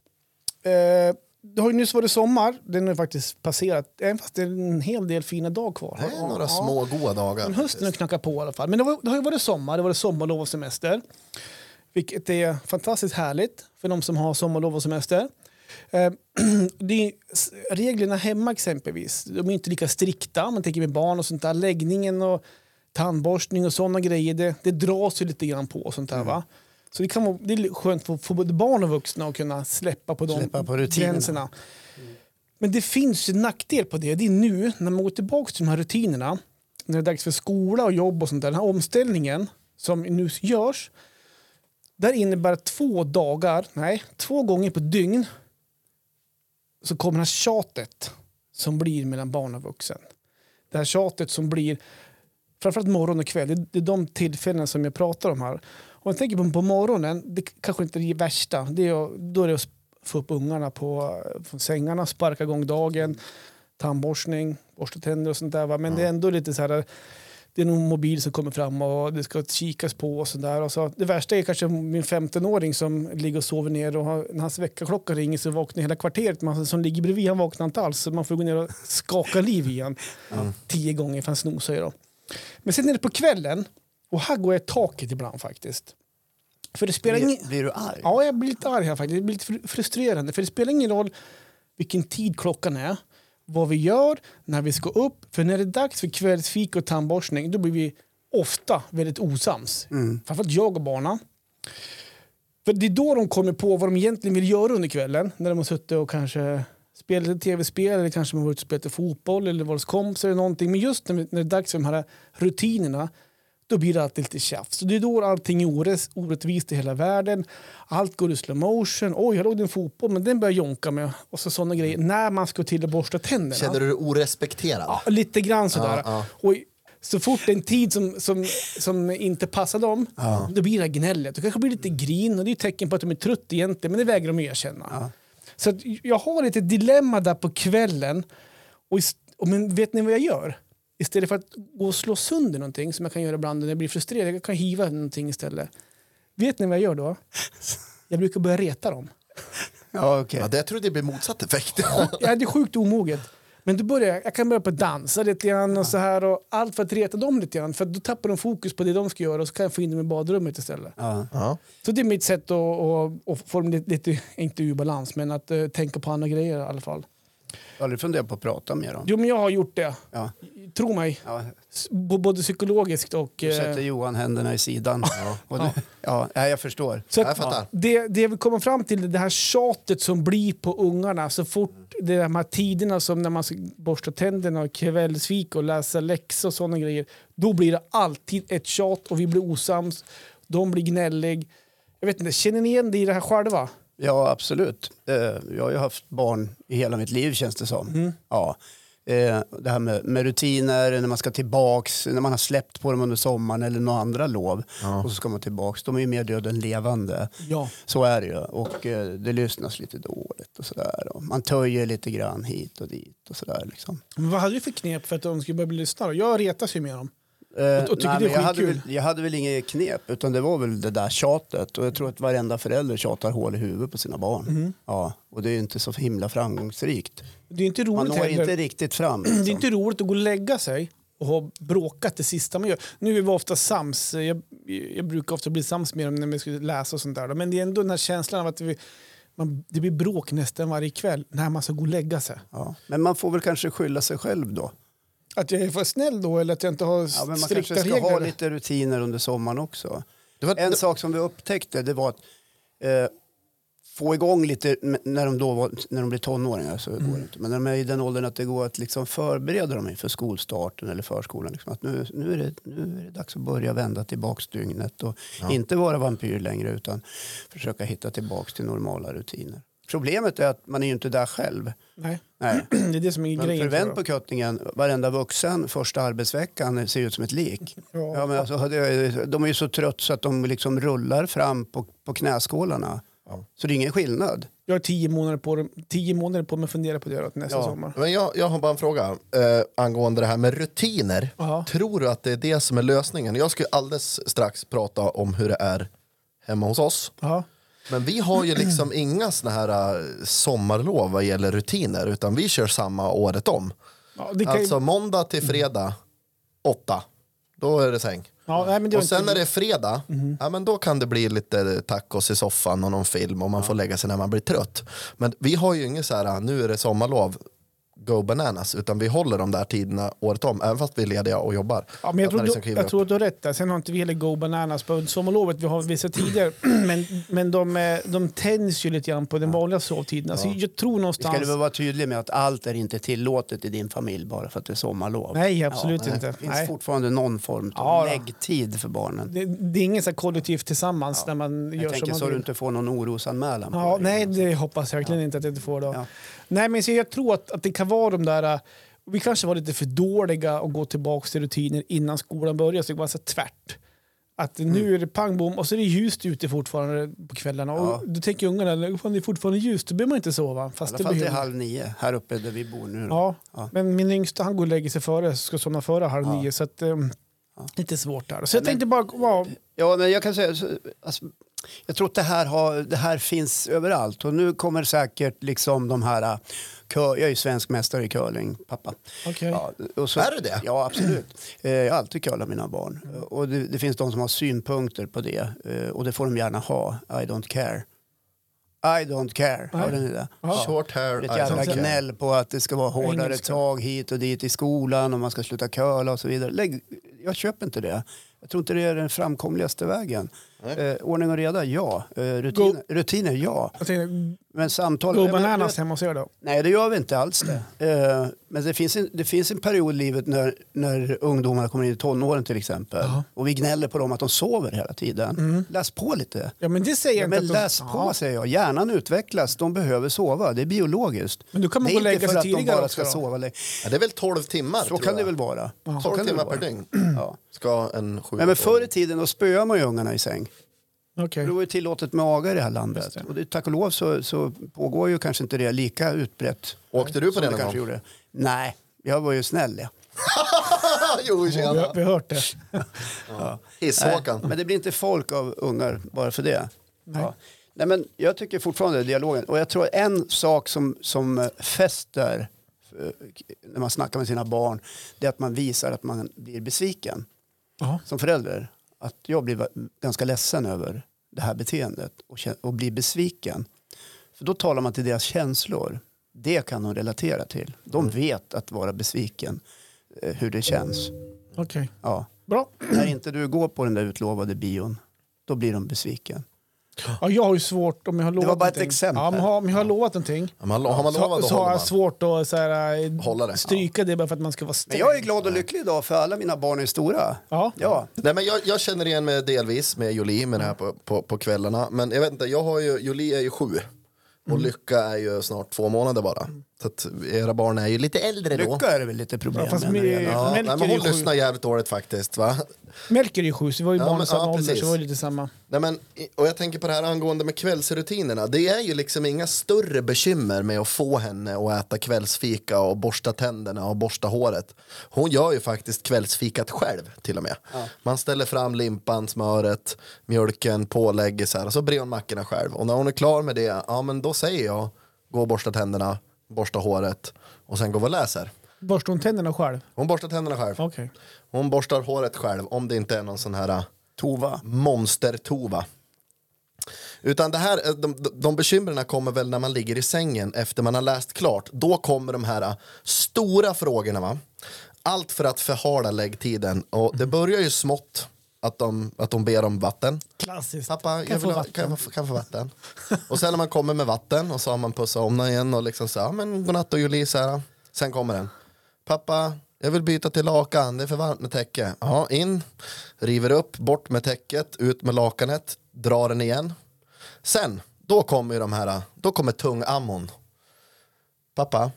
Eh, det har ju nyss varit sommar. Den har faktiskt passerat, även fast det är en hel del fina dagar kvar. Det är några Ja. små goda dagar. Men hösten har knackat på i alla fall. Men det, var, det har ju varit sommar, det har varit sommarlov och semester. Vilket är fantastiskt härligt för de som har sommarlov och semester. Eh, är, reglerna hemma exempelvis, de är inte lika strikta. Man tänker med barn och sånt där. Läggningen och tandborstning och sådana grejer, det, det dras ju lite grann på. Och sånt där, va? Så det, kan vara, det är skönt för, för både barn och vuxna att kunna släppa på de Släppa på gränserna. Men det finns en nackdel på det. Det är nu när man går tillbaka till de här rutinerna. När det är dags för skola och jobb och sånt där. Den här omställningen som nu görs. Där innebär två dagar, nej, två gånger på dygn så kommer det här tjatet som blir mellan barn och vuxen. Det här tjatet som blir framförallt morgon och kväll. Det är de tillfällen som jag pratar om här. Jag tänker på, på morgonen, det kanske inte är det värsta. Det är, då är det att få upp ungarna på, från sängarna, sparka igång dagen, tandborstning, borsta tänder och sånt där. Va? Men det är ändå lite så här det är någon mobil som kommer fram och det ska kikas på och sådär. Och så, det värsta är kanske min 15-åring som ligger och sover ner och har, när hans väckarklocka ringer så vaknar hela kvarteret. Man som ligger bredvid han vaknar inte alls så man får gå ner och skaka liv i han tio gånger för han snosar ju då. Men sen är det på kvällen och här går jag i taket ibland faktiskt. För det spelar ingen... Blir, blir du arg? Ja, jag blir lite arg här faktiskt. Det blir lite fr- frustrerande. För det spelar ingen roll vilken tid klockan är, vad vi gör, när vi ska upp. För när det är dags för kvällsfika och tandborstning, då blir vi ofta väldigt osams. Mm. Framförallt jag och barnen. För det är då de kommer på vad de egentligen vill göra under kvällen. När de har suttit och kanske spelat ett tv-spel eller kanske har varit och spelat fotboll eller varit hos kompisar eller någonting. Men just när det är dags för de här rutinerna då blir det alltid lite tjafs. Så det är då allting är orätt, orättvist i hela världen. Allt går i slow motion. Oj, jag låg en fotboll, men den börjar jonka med. Och så sådana grejer. När man ska till och borsta tänderna. Känner du dig orespekterad? Ja, lite grann sådär. Ja, ja. Och så fort det är en tid som, som, som inte passar dem, då blir det gnället. Det kanske blir lite grin och det är ett tecken på att de är trötta egentligen, men det vägrar de erkänna. Så att jag har lite dilemma där på kvällen. Och, och men vet ni vad jag gör? Istället för att gå och slå sönder någonting, som jag kan göra ibland när jag blir frustrerad, jag kan hiva någonting istället. Vet ni vad jag gör då? Jag brukar börja reta dem. Ja, okej. Ja, det jag tror det blir motsatt effekt. Ja, det är sjukt omoget. Men då börjar jag, jag kan börja på att dansa lite grann och så här och allt för att reta dem lite grann. För då tappar de fokus på det de ska göra och så kan jag få in dem i badrummet istället. Ja. Ja. Så det är mitt sätt att, att, att få dem lite, lite, inte ur balans, men att eh, tänka på andra grejer i alla fall. Jag har aldrig funderat på att prata med dem. Jo, men jag har gjort det. Ja. Tro mig. Ja. Både psykologiskt och... Du sätter Eh, Johan händerna i sidan. Och det, ja, ja, jag förstår. så Jag att, fattar. det, det vi kommer fram till, det här tjatet som blir på ungarna så fort det är de här tiderna som när man ska borsta tänderna och kvällsfika och läsa läxor och sådana grejer. Då blir det alltid ett tjat och vi blir osams. De blir gnällig. Jag vet inte, känner ni igen det i det här själva? Ja, absolut. Eh, Jag har ju haft barn i hela mitt liv känns det som. Ja. Eh, Det här med, med rutiner, när man ska tillbaks, när man har släppt på dem under sommaren eller några andra lov och så ska man tillbaks. De är ju mer döda än levande. Ja. Så är det ju. Och eh, det lyssnas lite dåligt och sådär. Man töjer lite grann hit och dit och sådär liksom. Men vad hade du för knep för att de skulle börja bli lyssnare? Jag retas ju med dem. Eh, Och- och nej, det är jag, hade väl, jag hade väl inget knep, utan det var väl det där tjatet. Och jag tror att varenda förälder tjatar hål i huvudet på sina barn. Mm. Ja, och det är ju inte så himla framgångsrikt. Det är inte Man roligt når heller. inte riktigt fram. Det är Liksom. inte roligt att gå och lägga sig och ha bråkat det sista man gör. Nu är vi ofta sams. Jag, jag brukar ofta bli sams med dem när vi ska läsa och sånt där. Men det är ändå den här känslan av att vi, man, det blir bråk nästan varje kväll när man ska gå och lägga sig. Ja. Men man får väl kanske skylla sig själv då. Att jag är för snäll då eller att jag inte har Ja, men man kanske ska regler. ha lite rutiner under sommaren också. Det var, En sak som vi upptäckte det var att eh, få igång lite när de, då var, när de blir tonåringar. Så går det inte. Men när de är i den åldern att det går att liksom förbereda dem inför skolstarten eller förskolan. Liksom. Att nu, nu, är det, nu är det dags att börja vända tillbaks dygnet och inte vara vampyr längre utan försöka hitta tillbaks till normala rutiner. Problemet är att man är ju inte där själv. Nej, Nej. det är det som är Men grejen. tror på. Köttingen, varenda vuxen första arbetsveckan ser ut som ett lik. Ja. Ja, men alltså, de är ju så trött så att de liksom rullar fram på, på knäskålarna. Ja. Så det är ingen skillnad. Jag har tio månader på, tio månader på mig att fundera på det då, nästa Ja. sommar. men jag, jag har bara en fråga eh, angående det här med rutiner. Ja. Tror du att det är det som är lösningen? Jag ska ju alldeles strax prata om hur det är hemma hos oss. Ja. Men vi har ju liksom inga såna här eh, sommarlov vad gäller rutiner utan vi kör samma året om. Ja, det kan, ju- Alltså måndag till fredag, åtta. Då är det säng. ja, nej, men det var Och sen inte- när det är fredag, ja, men då kan det bli lite tacos i soffan och någon film och man får lägga sig när man blir trött. Men vi har ju inget så här, nu är det sommarlov, go bananas, utan vi håller de där tiderna året om, även fast vi är lediga och jobbar. Ja, men jag, tror, liksom du, jag tror att du har rätt där. Sen har inte vi heller Go Bananas på sommarlovet. Vi har vissa tider. men men de, eh, de tänds ju lite grann på den vanliga sovtiden. Alltså, jag tror någonstans... ska väl vara tydliga med att allt är inte tillåtet i din familj bara för att det är sommarlov. Nej, absolut men inte. Det finns Nej. fortfarande någon form av Ja, läggtid för barnen. Det, det är ingen så kollektivt tillsammans när man Jag gör tänker som man så du inte får någon orosanmälan. Ja, nej, det hoppas jag verkligen inte att jag inte får då. Nej, men så jag tror att, att det kan vara de där... eh, Vi kanske var lite för dåliga att gå tillbaka till rutiner innan skolan började, så det var så tvärt. Att Mm. nu är det pang bom och så är det ljust ute fortfarande på kvällarna. Ja. Och då tänker ungarna, fan det är fortfarande ljust, då behöver man inte sova. I Fast alla det fall till halv nio här uppe där vi bor nu. Ja, Ja. men min yngsta han går och lägger sig före, ska somna före halv Ja. nio. Så att, ehm, Lite svårt där. Så jag tänkte bara... Ja, Ja, men jag kan säga, så, alltså, jag tror att det här, har, det här finns överallt och nu kommer säkert liksom de här, äh, jag är ju svensk mästare i curling, pappa. okej. Ja, och så, Är du det? Ja, absolut. Eh, Jag har alltid curlat mina barn. Och det, det finns de som har synpunkter på det eh, och det får de gärna ha. I don't care. I don't care. Hörde ni det? Ja. Short hair, Ett jävla gnäll på att det ska vara hårdare Engelska. tag hit och dit i skolan och man ska sluta curla och så vidare. Lägg, jag köper inte det. Jag tror inte det är den framkomligaste vägen. Eh, ordning och reda, ja. Eh, rutiner, rutiner, ja. Tänkte, Men samtal... men- bananas hemma hos er då? Nej, det gör vi inte alls det. Eh, men det finns, en, det finns en period i livet när, när ungdomar kommer in i tonåren till exempel. Ja. Och vi gnäller på dem att de sover hela tiden. Läs på lite. Ja, men det säger Ja, jag men inte. att de- läs på Ja. säger jag. Hjärnan utvecklas, de behöver sova. Det är biologiskt. Men då kan man gå och är lägga inte sig för att de tidigare bara också ska då. sova. länge. Ja, det är väl 12 timmar? Så tror kan det väl vara. Så 12 kan det timmar väl per vara. dygn Ja. ska en sju Nej, men förr i tiden då spöade man ju ungarna i säng. Okej. Det var ju tillåtet med aga i det här landet. Det. Och det, tack och lov så, så pågår ju kanske inte det lika utbrett. Åkte du på det någon gång? Nej, jag var ju snäll. Ja. jo, Vi, tjena. har- vi har hört det. Nej, Hisshåkan. men det blir inte folk av ungar bara för det. Nej. Ja. Nej, men jag tycker fortfarande dialogen. Och jag tror en sak som, som fäster eh, när man snackar med sina barn det är att man visar att man blir besviken Ja. som förälder. Att jag blir ganska ledsen över det här beteendet och, och blir besviken. För då talar man till deras känslor. Det kan de relatera till. De vet att vara besviken, eh, hur det känns. Okej. Ja. Bra. När inte du går på den där utlovade bion, då blir de besviken. Ja, jag har ju svårt om jag har lovat var bara ett exempel. Ja, men har, om jag har lovat någonting Ja, man, har man så, lovat så att har jag man. svårt att så här, eh, Hålla det. stryka det bara för att man ska vara Men sträng. jag är glad och lycklig idag för alla mina barn är stora. Ja. Ja. Nej, men jag, jag känner igen mig delvis med Jolie med det här på, på, på kvällarna. Men jag vet inte, jag har ju, Jolie är ju sju. Och Lycka är ju snart två månader bara. Så att era barn är ju lite äldre då. Lycka är det väl lite problem Ja, fast med. med- Ja, nej, men hon lyssnar jävligt dåligt faktiskt. Va? Melker är ju sju, så vi var ju Ja, barn men- samma ja, ålder, så var lite samma. Nej, men, och jag tänker på det här angående med kvällsrutinerna. Det är ju liksom inga större bekymmer med att få henne att äta kvällsfika och borsta tänderna och borsta håret. Hon gör ju faktiskt kvällsfikat själv till och med. Man ställer fram limpan, smöret, mjölken, pålägget så här och så brer hon mackorna själv. Och när hon är klar med det, ja men då säger jag gå och borsta tänderna, borsta håret och sen gå och läser. Borstar hon tänderna själv? Hon borstar tänderna själv. Okej. Hon borstar håret själv om det inte är någon sån här äh, Tova. monstertova. Utan det här, eh, de, de, de bekymren kommer väl när man ligger i sängen efter man har läst klart. Då kommer de här eh, stora frågorna. Va? Allt för att förhala läggtiden. Och det börjar ju smått att de, att de ber om vatten. Klassiskt. Pappa, Kan jag få ha, kan, jag vatten? få, kan jag få vatten? och sen när man kommer med vatten och så har man pussat om den igen och liksom så här, ja, men godnatt och Julie så här. Sen kommer den. Pappa, jag vill byta till lakan, det är för varmt med täcke. Ja, in, river upp, bort med täcket, ut med lakanet, drar den igen. Sen, då kommer ju de här, då kommer tung ammon. Pappa,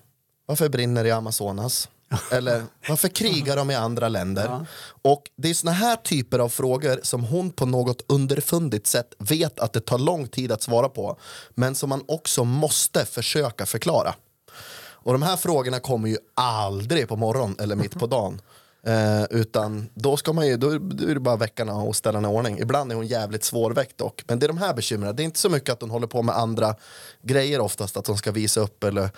varför brinner det i Amazonas? Eller varför krigar de i andra länder? Och det är såna här typer av frågor som hon på något underfundigt sätt vet att det tar lång tid att svara på. Men som man också måste försöka förklara. Och de här frågorna kommer ju aldrig på morgon eller mitt på dagen. Eh, utan då ska man ju, då, då är det bara veckorna och ställa i ordning. Ibland är hon jävligt svårväckt dock. Men det är de här bekymren. Det är inte så mycket att hon håller på med andra grejer oftast. Att hon ska visa upp eller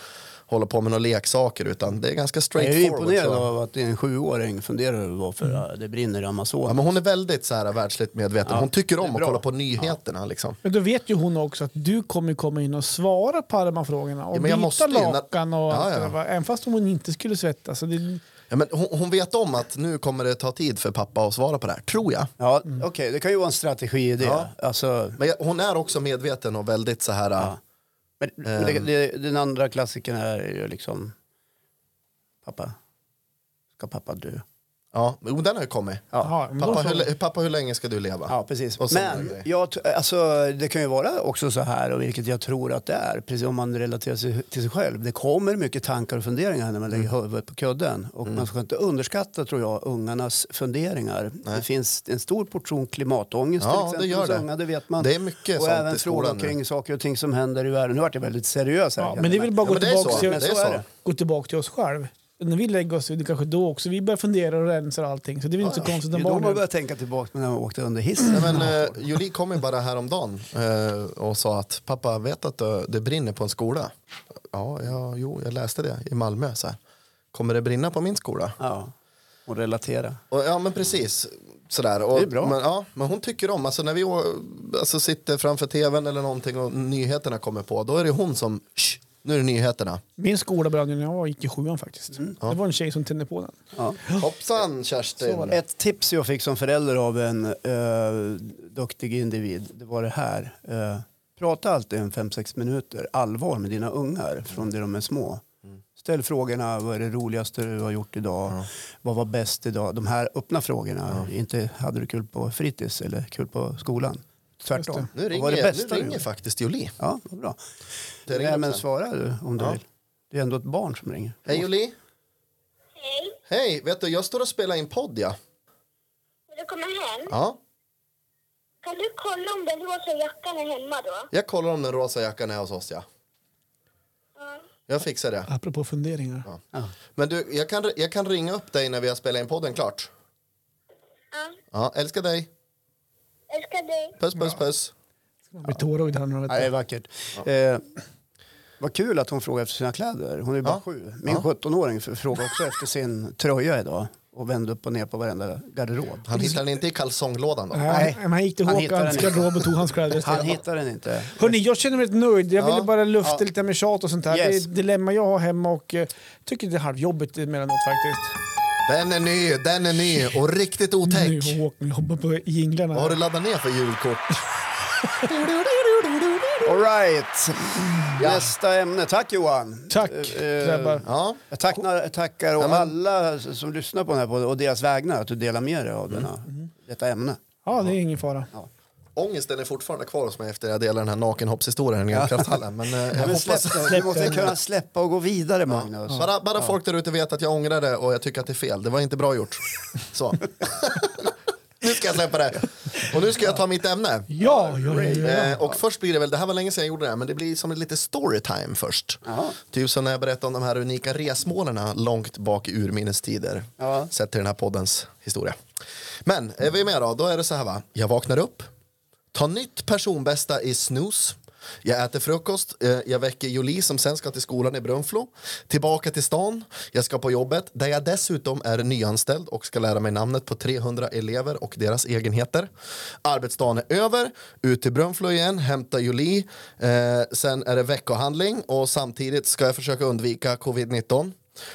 hålla på med några leksaker. Utan det är ganska Jag är ju straightforward. imponerad av att en sjuåring funderar över varför äh, det brinner i Amazonas. Ja, men hon är väldigt så här, världsligt medveten. Ja, Hon tycker är om att kolla på nyheterna. Liksom. Men då vet ju hon också att du kommer komma in och svara på alla de här frågorna. Och Ja, jag byta måste lakan och Ja, ja. där? Även fast hon inte skulle svettas. Så det, Ja, men hon, hon vet om att nu kommer det ta tid för pappa att svara på det här, tror jag. Ja, okej, det kan ju vara en strategi i det. Ja. Alltså, Men jag, hon är också medveten och väldigt så här... Men men det, det, den andra klassiken är ju liksom, pappa, ska pappa dö? Ja, men den har ju kommit. Jaha, men då Pappa så. hur, pappa, hur länge ska du leva? Ja, precis. Men det- jag, alltså, det kan ju vara också så här, och vilket jag tror att det är, precis om man relaterar sig till sig själv. Det kommer mycket tankar och funderingar när man lägger Mm. huvudet på kudden. Och man ska inte underskatta, tror jag, ungarnas funderingar. Det finns en stor portion klimatångest Ja, till det exempel gör hos det. unga, det vet man. Det är mycket och sånt även i skolan frågor nu. kring saker och ting som händer i världen. Nu vart jag väldigt seriös här. Ja, men det är väl bara att Ja, gå det tillbaka till, Det är så så. är det. gå tillbaka till oss själv. När vi lägger oss, det kanske då också, vi börjar fundera och rensa allting. Så det är inte så konstigt Det är då man börjar tänka tillbaka när man åkte under hissen. Nej, men, eh, Julie kom ju bara häromdagen eh, och sa att pappa vet att det, det brinner på en skola. Ja, ja, jo, jag läste det i Malmö. Så här. Kommer det brinna på min skola? Ja, och relatera. Och, ja, men precis. Sådär. Och, Det är bra. Men, ja, men hon tycker om, alltså när vi alltså, sitter framför tvn eller någonting och nyheterna kommer på, då är det hon som, "Shh, nu är det nyheterna. Min skola brann ju när jag gick i sjuan faktiskt. Det var en tjej som tände på den. Ja. Hoppsan Kerstin! Ett tips jag fick som förälder av en uh, duktig individ, det var det här. Eh, prata alltid en 5-6 minuter allvar med dina ungar från det de är små. Ställ frågorna, vad är det roligaste du har gjort idag? Vad var bäst idag? De här öppna frågorna. Inte hade du kul på fritids eller kul på skolan. Tvärtom. Nu ringer, var det bästa nu ringer faktiskt Julie. Ja, vad bra. Det ringer Nej, men svara du om du Ja. vill. Det är ändå ett barn som ringer. Hej Julie! Hej, Hej, vet du jag står och spelar in podd ja. vill du komma hem? ja. Kan du kolla om den rosa jackan är hemma då? Jag kollar om den rosa jackan är hos oss ja. Ja. Jag fixar det. Apropå funderingar. Ja. Men du, jag kan, jag kan ringa upp dig när vi har spelat in podden klart. ja. Ja, älskar dig. Älskar dig. Puss, puss, puss. Blir tårögd här nu. Ja, det är vackert. Eh, vad kul att hon frågar efter sina kläder. Hon är bara Ja. sju. Min 17-åring f- frågar också efter sin tröja idag och vände upp och ner på varenda garderob. Han hittar den inte i kalsonglådan då? Nej, men han gick till Han hittade Håkans den inte. garderob och tog hans kläder Han hittar den inte. Hörni, jag känner mig rätt nöjd. Jag Ja. ville bara lufta Ja. lite med tjat och sånt här. Yes. Det är ett dilemma jag har hemma och eh, tycker det är halvjobbigt emellanåt faktiskt. Den är ny, den är ny och riktigt otäck. Nu har Håkan jobbat på jinglarna. Vad har du laddat ner för julkort? All right. Nästa ämne. Tack Johan. Tack Eh, grabbar. Ja, Jag tackar, tackar och Ja, men- alla som lyssnar på den här och deras vägnar att du delar med dig av denna, detta ämne. Ja, det är ingen fara. Ångesten är fortfarande kvar hos mig efter jag delade den här nakenhoppshistorien i elkrafthallen. Men eh, jag Men hoppas... släpp det. Du måste kunna släppa och gå vidare Magnus. Bara, bara folk där ute vet att jag ångrar det och jag tycker att det är fel. Det var inte bra gjort. Så. nu ska jag släppa det. Och nu ska jag ta mitt ämne. Ja, ja, ja, ja. Eh, och först blir det väl, det här var länge sedan jag gjorde det här, men det blir som en lite storytime först. Ja. Typ som när jag berättade om de här unika resmålen långt bak i urminnes tider. Ja. Sett till den här poddens historia. Men är vi med då? Då är det så här va. Jag vaknar upp, Ta nytt personbästa i snooze. Jag äter frukost, eh, jag väcker Jolie som sen ska till skolan i Brunflo. Tillbaka till stan, jag ska på jobbet där jag dessutom är nyanställd och ska lära mig namnet på 300 elever och deras egenheter. Arbetsdagen är över, ut till Brunflo igen, hämta Jolie. Eh, sen är det veckohandling och samtidigt ska jag försöka undvika covid-19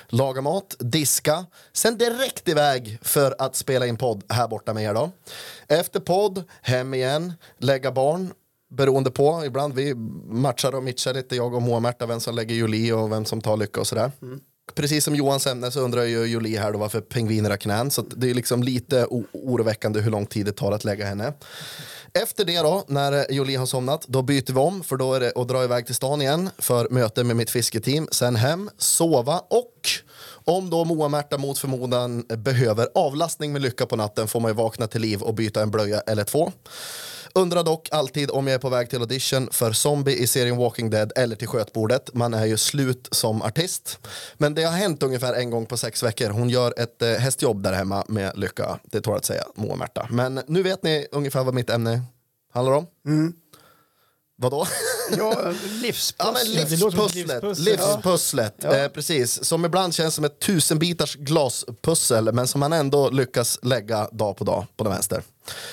laga mat, diska, sen direkt iväg för att spela in podd här borta med er då. Efter podd, hem igen, lägga barn, beroende på, ibland vi matchar och mitchar lite, jag och Moa-Märta, vem som lägger Julie och vem som tar lycka och sådär. Mm. Precis som Johans ämne så undrar ju Julie här då varför pingviner har knän, så att det är liksom lite oroväckande hur lång tid det tar att lägga henne. Efter det då, när Jolie har somnat, då byter vi om för då är det att dra iväg till stan igen för möte med mitt fisketeam. Sen hem, sova och om då Moa-Märta mot förmodan behöver avlastning med lycka på natten får man ju vakna till liv och byta en blöja eller två. Undrar dock alltid om jag är på väg till audition för Zombie i serien Walking Dead eller till skötbordet. Man är ju slut som artist. Men det har hänt ungefär en gång på sex veckor. Hon gör ett eh, hästjobb där hemma med lycka. Det tål att säga, Moa Märta. Men nu vet ni ungefär vad mitt ämne handlar om. Mm. Vadå? Ja, Ja, som ett livspusslet. Livspusslet, Ja. Eh, precis. Som ibland känns som ett tusenbitars glaspussel men som man ändå lyckas lägga dag på dag på den vänster.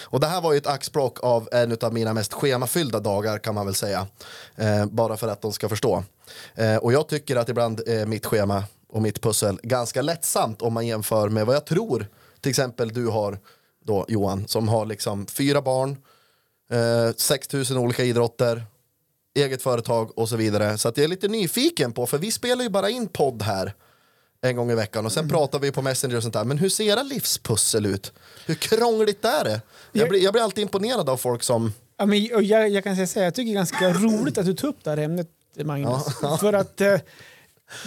Och det här var ju ett axplock av en av mina mest schemafyllda dagar kan man väl säga. Eh, bara för att de ska förstå. Eh, och jag tycker att ibland är mitt schema och mitt pussel ganska lättsamt om man jämför med vad jag tror till exempel du har då Johan som har liksom fyra barn, eh, 6000 olika idrotter, eget företag och så vidare. Så att jag är lite nyfiken på, för vi spelar ju bara in podd här en gång i veckan och sen pratar vi på Messenger och sånt där. Men hur ser era livspussel ut? Hur krångligt är det? Jag blir, jag blir alltid imponerad av folk som... Ja, men, jag, jag kan säga så här, jag tycker det är ganska roligt att du tog upp det här ämnet, Magnus. För att eh,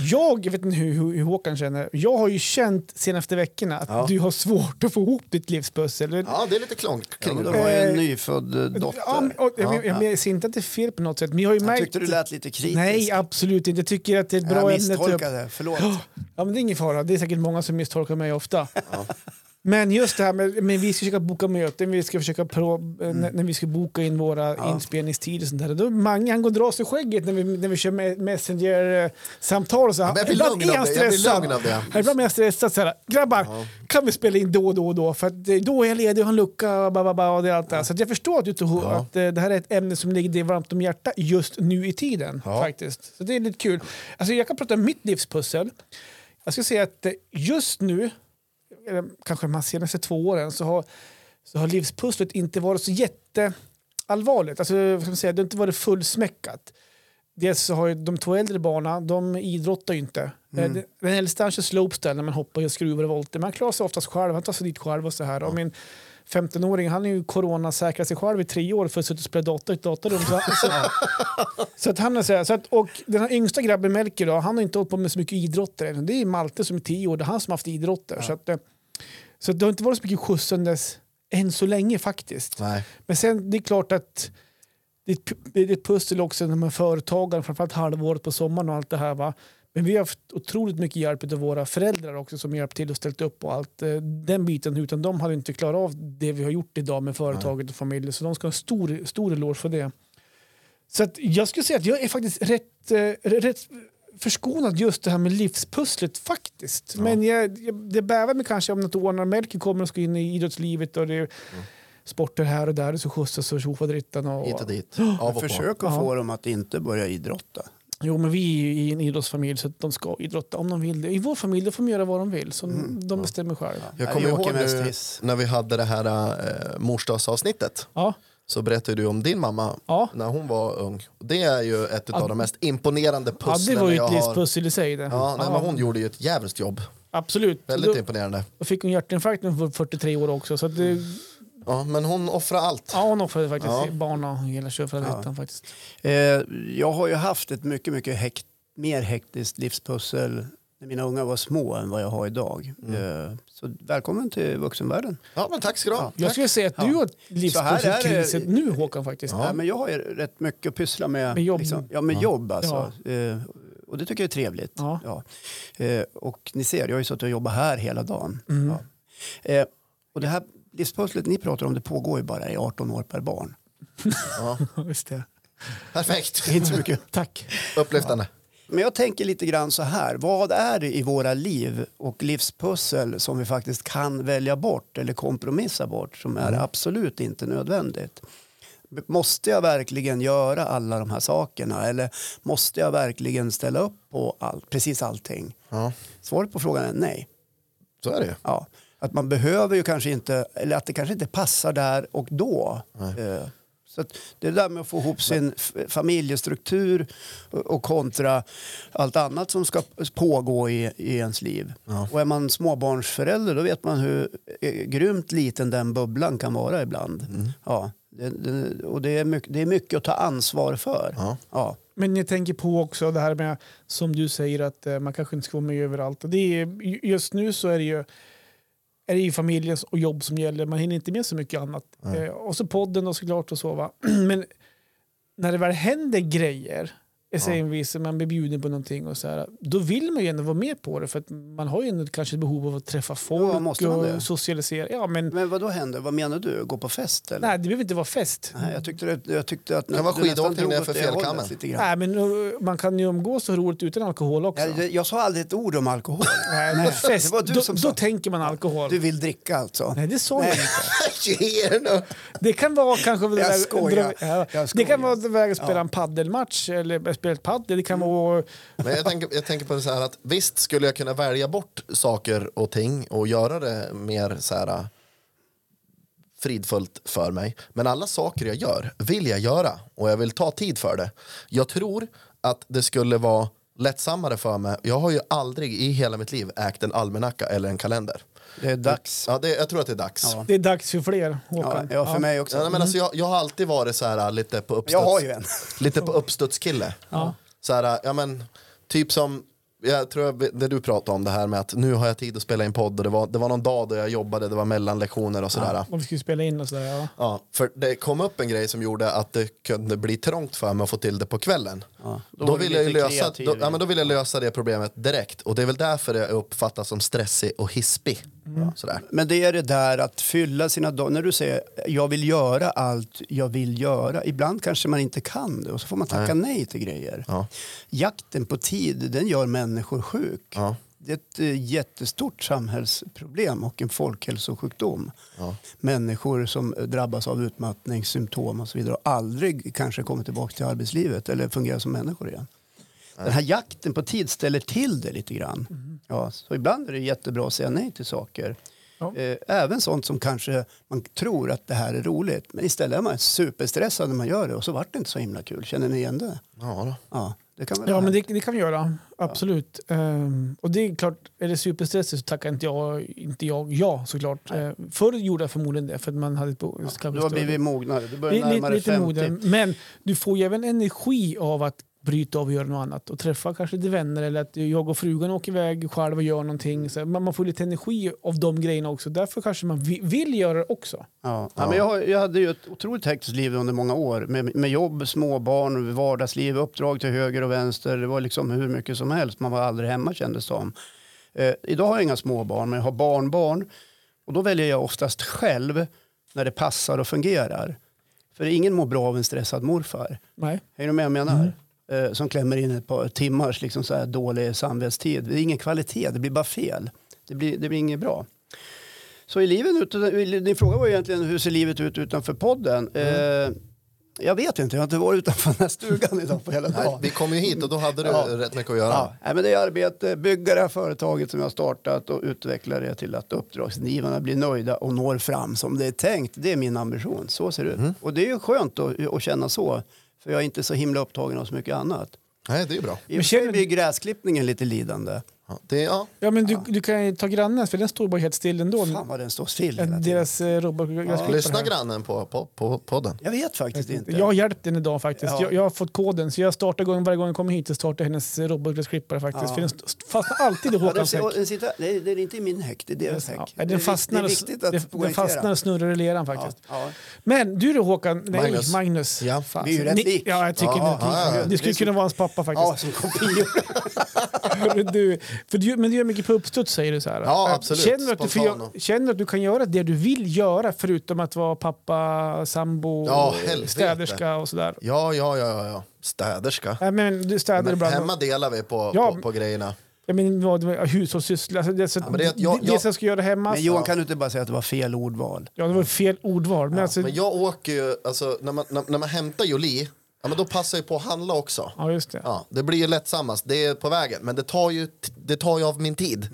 Jag, jag vet inte hur, hur, hur Håkan känner, jag har ju känt senaste veckorna att Ja. du har svårt att få ihop ditt livspussel. Ja, det är lite klonk Ja, kring det. de har ju en Eh, nyfödd eh, dotter. Ja, men- och, jag, jag, jag ser inte att det är fel på något sätt, men jag har ju jag märkt... tyckte du lät lite kritisk. Nej, absolut inte. Jag tycker att det är ett bra jag ämne. att ta upp. misstolkade, förlåt. Ja, men det är ingen fara. Det är säkert många som misstolkar mig ofta. Men just det här med, men vi ska försöka boka möten, vi ska försöka pro, eh, när, när vi ska boka in våra inspelningstider och sånt där. Då Mange han går och drar sig i skägget när vi, när vi kör me- messenger-samtal. Så men jag blir ibland lugn är av han det, jag blir stressad. lugn av det. Ja, Ibland är jag stressad. Så här, Grabbar, kan vi spela in då och då och då? För att, eh, då är jag ledig och har en lucka. Ba, ba, ba, och det, allt det, så jag förstår att, du tog, att eh, det här är ett ämne som ligger dig varmt om hjärtat just nu i tiden. Ja. faktiskt. Så det är lite kul. Alltså, jag kan prata om mitt livspussel. Jag ska säga att just nu, eller kanske de här senaste två åren, så har, så har livspusslet inte varit så jätteallvarligt. Alltså, vad man säga, det har inte varit fullsmäckat. Dels så har de två äldre barnen, de idrottar ju inte. Eh, Den den äldsta han kör slopestyle när man hoppar och skruvar och volter. Men han klarar sig oftast själv, han tar sig dit själv och så här. Och min 15-åring, han är ju coronasäkrat sig själv i tre år för att sitta och spela dator i ett datorrum. Så, så, så att han är så här, så att, och den här yngsta grabben Melker då, han har inte hållit på med så mycket idrotter än. Det är Malte som är tio år, det är han som har haft idrotter. Så, att, eh, så det har inte varit så mycket skjutsandes än så länge faktiskt. Nej. Men sen det är klart att det är ett pussel också när man är företagare, framförallt halvåret på sommaren och allt det här. Va? Men vi har haft otroligt mycket hjälp av våra föräldrar också som hjälpt till och ställt upp och allt eh, den biten. Utan de hade inte klarat av det vi har gjort idag med företaget och familjen. Så de ska ha en stor, stor eloge för det. Så att jag skulle säga att jag är faktiskt rätt, eh, rätt förskonad just det här med livspusslet faktiskt. Men jag, jag, det bävar mig kanske om något år när Melker kommer och ska in i idrottslivet och det är sporter här och där och så skjutsas och tjofaderittan. Och, Hit och dit. Av och. Försök att Ja. få dem att inte börja idrotta. Jo, men vi är ju i en idrottsfamilj så de ska idrotta om de vill det. I vår familj då får de göra vad de vill, så de bestämmer själva. Jag kommer ihåg hiss. när vi hade det här äh, morsdagsavsnittet. Ja, Så berättade du om din mamma Ja. när hon var ung. Det är ju ett Ja. av de mest imponerande ja pusslen det var ju ett har. livspussel i sig. Det. Ja, nej, men hon gjorde ju ett jävligt jobb. Absolut. Väldigt då, imponerande. då fick hon hjärtinfarkt när hon var 43 år också. Så att det, Ja, men hon offrar allt. ja, hon offrade faktiskt Ja. barn och hela tjofaderittan faktiskt. Eh, jag har ju haft ett mycket, mycket hekt, mer hektiskt livspussel när mina unga var små än vad jag har idag. Eh, så välkommen till vuxenvärlden. Ja, men tack ska du ha. Jag skulle säga att Ja. du har ett Så här är livspusselkris det- nu Håkan faktiskt. Ja. men jag har ju rätt mycket att pyssla med. Med jobb. Liksom, ja, med Ja. jobb alltså. Eh, och det tycker jag är trevligt. Ja. Ja. Eh, och ni ser, jag har ju suttit och jobbat här hela dagen. Mm. Ja. Och det här livspusslet ni pratar om, det pågår ju bara i 18 år per barn. Ja, Just det. perfekt. Inte så mycket. Tack. Upplyftande. Men jag tänker lite grann så här. Vad är det i våra liv och livspussel som vi faktiskt kan välja bort eller kompromissa bort som är absolut inte nödvändigt? Måste jag verkligen göra alla de här sakerna eller måste jag verkligen ställa upp på all, precis allting? Ja, Svaret på frågan är nej. så är det ju. Ja. Att man behöver ju kanske inte, eller att det kanske inte passar där och då. Eh, Så att det där med att få ihop sin familjestruktur och kontra allt annat som ska pågå i, i ens liv. Ja. Och är man småbarnsförälder då vet man hur eh, grymt liten den bubblan kan vara ibland. Ja, det, det, och det är, mycket, det är mycket att ta ansvar för. Ja. Ja. Men jag tänker på också det här med, som du säger, att eh, man kanske inte ska vara med överallt. Det är, just nu så är det ju är det ju familjen och jobb som gäller. Man hinner inte med så mycket annat. Eh, och så podden och såklart och så. Va? Men när det väl händer grejer, exempelvis man blir bjuden på någonting och så här, då vill man ju ändå vara med på det för att man har ju ändå kanske ett behov av att träffa folk måste man och det? socialisera. Ja, men, Men vad då händer? Vad menar du? Gå på fest eller? nej, det behöver inte vara fest. Nej, jag, tyckte det, jag tyckte att du nästan skidåkning det felkammen. Nej, men uh, man kan ju umgås och roligt utan alkohol också. Jag, jag sa aldrig ett ord om alkohol. Nej, men fest, det var du då, som då sa. tänker man alkohol. Du vill dricka alltså? Nej, det sa jag Nej. inte. Det kan vara kanske... Jag skojar. ja, Jag Det skojar. kan vara att spela Ja. en paddelmatch eller spela ett paddel. Det kan vara... Men jag tänker, jag tänker på det så här att visst skulle jag kunna välja bort saker och ting och göra det mer så här äh, fridfullt för mig. Men alla saker jag gör vill jag göra och jag vill ta tid för det. Jag tror att det skulle vara lättsammare för mig. Jag har ju aldrig i hela mitt liv ägt en almanacka eller en kalender. Det är dags. Ja, det, jag tror att det är dags. Ja. Det är dags för fler, Ja, Håkan. ja, för mig också. Ja, men alltså, jag, jag har alltid varit så här äh, lite på uppstuds. Jag har ju en. Lite på uppstudskille. Ja. Så här, ja men, typ som, jag tror jag, det du pratade om det här med att nu har jag tid att spela in podd och det var, det var någon dag då jag jobbade, det var mellanlektioner och sådär. Om vi skulle spela in och sådär. Ja. Ja, för det kom upp en grej som gjorde att det kunde bli trångt för mig att få till det på kvällen. Ja, då då, vill jag lösa, då, ja, men då vill jag lösa det problemet direkt. Och det är väl därför jag uppfattas som stressig och hispig. Mm. Sådär. Men det är det där att fylla sina dagar. När du säger jag vill göra allt jag vill göra. Ibland kanske man inte kan det och så får man tacka nej, till grejer. Ja. Jakten på tid den gör människor sjuk. Ja. Det är ett eh, jättestort samhällsproblem och en folkhälsosjukdom. Ja. Människor som eh, drabbas av utmattningssymptom och så vidare och aldrig kanske kommer tillbaka till arbetslivet eller fungerar som människor igen. Den här jakten på tid ställer till det lite grann. Ja, så ibland är det jättebra att säga nej till saker. Ja. Eh, Även sånt som kanske man tror att det här är roligt. Men istället är man superstressad när man gör det och så vart det inte så himla kul. Känner ni igen det? Ja, då. Ja, det kan väl Ja, men det, det kan vi göra. Absolut. Ehm, och det är klart, är det superstressigt så tackar inte jag, inte jag ja såklart. Uh, förr gjorde jag förmodligen det för att man hade ett bo- kanske Du har blivit mognare. Du börjar Li- li- närma dig lite 50. moden. Men du får ju även energi av att bryta av och göra något annat och träffa kanske lite vänner eller att jag och frugan åker iväg själv och gör någonting. Så man, man får lite energi av de grejerna också. Därför kanske man vi, vill göra det också. Ja. Ja. men jag, har- jag hade ju ett otroligt hektiskt liv under många år med, med jobb, småbarn, vardagsliv, uppdrag till höger och vänster. Det var liksom hur mycket som helst. Man var aldrig hemma kändes det som. Eh, idag har jag inga småbarn, men jag har barnbarn. Och då väljer jag oftast själv när det passar och fungerar. För ingen mår bra av en stressad morfar. Nej. Hänger du med vad jag menar? Eh, som klämmer in ett par timmars liksom så här dålig samvetstid. Det är ingen kvalitet, det blir bara fel. Det blir, det blir inget bra. Så i livet, ut- din fråga var egentligen hur ser livet ut utanför podden? Eh, jag vet inte, jag har inte varit utanför den här stugan idag på hela dagen. vi kom ju hit och då hade du Ja. rätt mycket att göra. Ja, nej, men det är arbete, bygga det här företaget som jag har startat och utveckla det till att uppdragsgivarna blir nöjda och når fram som det är tänkt. Det är min ambition, så ser det ut. Och det är ju skönt att, att känna så, för jag är inte så himla upptagen av så mycket annat. Nej, det är bra. I och för sig känner- blir gräsklippningen lite lidande. Ja, det, ja. Ja, men du, du kan ju ta grannens för den står bara helt still ändå. Fan vad den står still hela tiden. Deras eh, robotgräsklippare Lyssna här. grannen på, på, på podden. Jag vet faktiskt inte. Jag har hjälpt den idag faktiskt. Ja. Jag, jag har fått koden så jag startar gång, varje gång jag kommer hit så startar hennes eh, robotgräsklippare faktiskt. Ja. För den st- fastnar alltid i Ja, den, Håkans häck. den sitter, det, är, det är inte i min häck, det är deras häck. Ja, det, är, den fastnar, det är viktigt att den, den fastnar och snurrar i leran faktiskt. Ja, ja. Men du då Håkan, nej Magnus. Magnus. Ja. Fan, Vi är ju rätt ni- lik. Ja, jag tycker Ja, det. ja, ja. Det skulle kunna vara hans pappa ja, faktiskt. som kopior. Du, för du, men du gör mycket på uppstuds säger du så här. Ja, Eh, absolut. Känner du, att du, gö- känner du att du kan göra det du vill göra förutom att vara pappa, sambo, Ja, städerska och sådär? Ja, ja, ja, ja, ja. Städerska. Nej, men du städar Men hemma delar vi på, Ja. på, på grejerna. Jag menar, vad, hushållssyssla. Alltså det, så, men det jag- det, det jag- som jag ska göra hemma. Men Johan, kan du inte bara säga att det var fel ordval? Ja, det var fel ordval. Men alltså, Men jag åker ju, alltså, när, man, när, när man hämtar Jolie, ja, men då passar jag på att handla också. ja, just det. Ja, det blir ju lättsammast, det är på vägen, men det tar ju, det tar ju av min tid.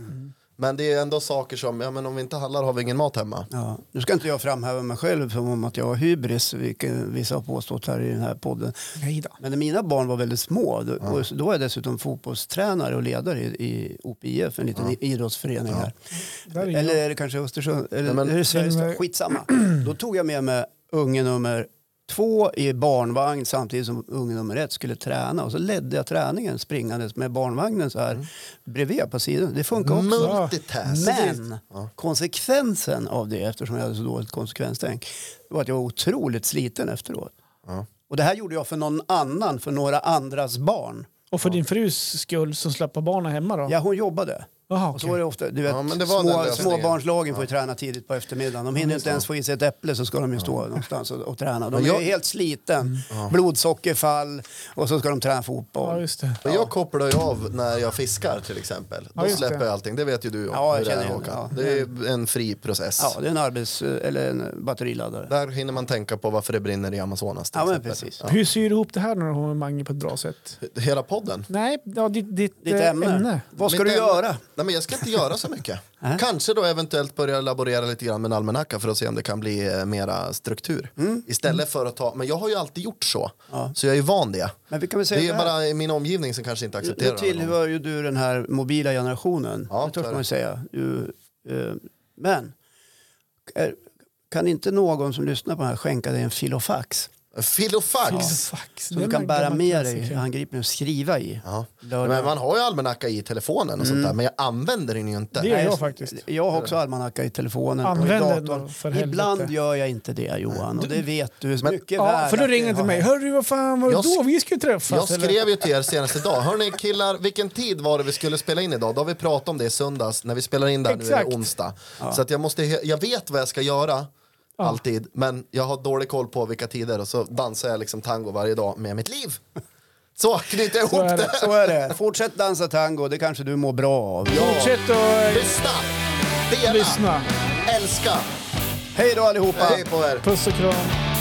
Men det är ändå saker som, ja men om vi inte handlar har vi ingen mat hemma. Ja. Nu ska inte jag framhäva mig själv som om att jag har hybris, vilket vissa har påstått här i den här podden. Nej då. Men när mina barn var väldigt små, då, och då var jag dessutom fotbollstränare och ledare i, i OPIF, en liten idrottsförening här. Är Eller är det kanske Östersund? Eller men- är det Sveriges? Men- Skitsamma. Då tog jag med mig unge nummer två i barnvagn samtidigt som unge nummer ett skulle träna. Och så ledde jag träningen springandes med barnvagnen så här bredvid på sidan. Det funkar också. Multitask. Men konsekvensen av det, eftersom jag hade så dåligt konsekvenstänk, var att jag var otroligt sliten efteråt. Ja. Och det här gjorde jag för någon annan, för några andras barn. Och för din frus skull som släpper barnen hemma då? Ja, hon jobbade. Jaha, Och så var det ofta, du vet, Ja, det små, småbarnslagen får ju träna tidigt på eftermiddagen. De hinner inte ens få i sig ett äpple så ska de ju stå någonstans och, och träna. De är jag- ju helt sliten, blodsockerfall och så ska de träna fotboll. Ja, det. Jag kopplar ju av när jag fiskar till exempel. Ja, Då släpper det. jag allting, det vet ju du om. Ja, jag det är, känner igen Håkan. det, Det är en fri process. Ja, det är en arbets eller en batteriladdare. Där hinner man tänka på varför det brinner i Amazonas. till Ja, men exempel. precis. Hur syr du ihop det här när du har Mange på ett bra sätt? Hela podden. Nej, ja, ditt, ditt, Ditt eh, ämne. Vad ska Mitt du ämne- göra? Nej, men jag ska inte göra så mycket. Nej. Kanske då eventuellt börja laborera lite grann med en almanacka för att se om det kan bli eh, mera struktur. Istället för att ta, men jag har ju alltid gjort så. Mm. Ja. Så jag är van det. Men vi kan väl säga Det är här. bara i min omgivning som kanske inte Nu accepterar det. tillhör ju du den här mobila generationen. Ja, det törs man ju det. säga. Du, eh, men är, kan inte någon som lyssnar på det här skänka dig en filofax? Filofax. Fax. Så Det du kan bära med dig handgripligen och skriva i. Ja. Men man har ju almanacka i telefonen och sånt där, men jag använder den ju inte. Det gör jag faktiskt. Jag har också almanacka i telefonen Använd och i den datorn. för helvete. Ibland gör jag inte det Johan och det vet du Men- mycket Ja, väl. för då ringer till mig. Hörru, vad fan var det Jag då vi skulle träffas? Jag eller? skrev ju till er senast idag. Hörni killar, vilken tid var det vi skulle spela in idag? Då har vi pratat om det i söndags. När vi spelar in där nu är Exakt. det onsdag. Så att jag, måste, jag vet vad jag ska göra. Alltid, men jag har dålig koll på vilka tider och så dansar jag liksom tango varje dag med mitt liv. Så knyter jag ihop det. det. Så är det. Fortsätt dansa tango, det kanske du mår bra av. Fortsätt att Lyssna! Dela! lyssna. Älska! Hej då allihopa! Hej på er! Puss och kram.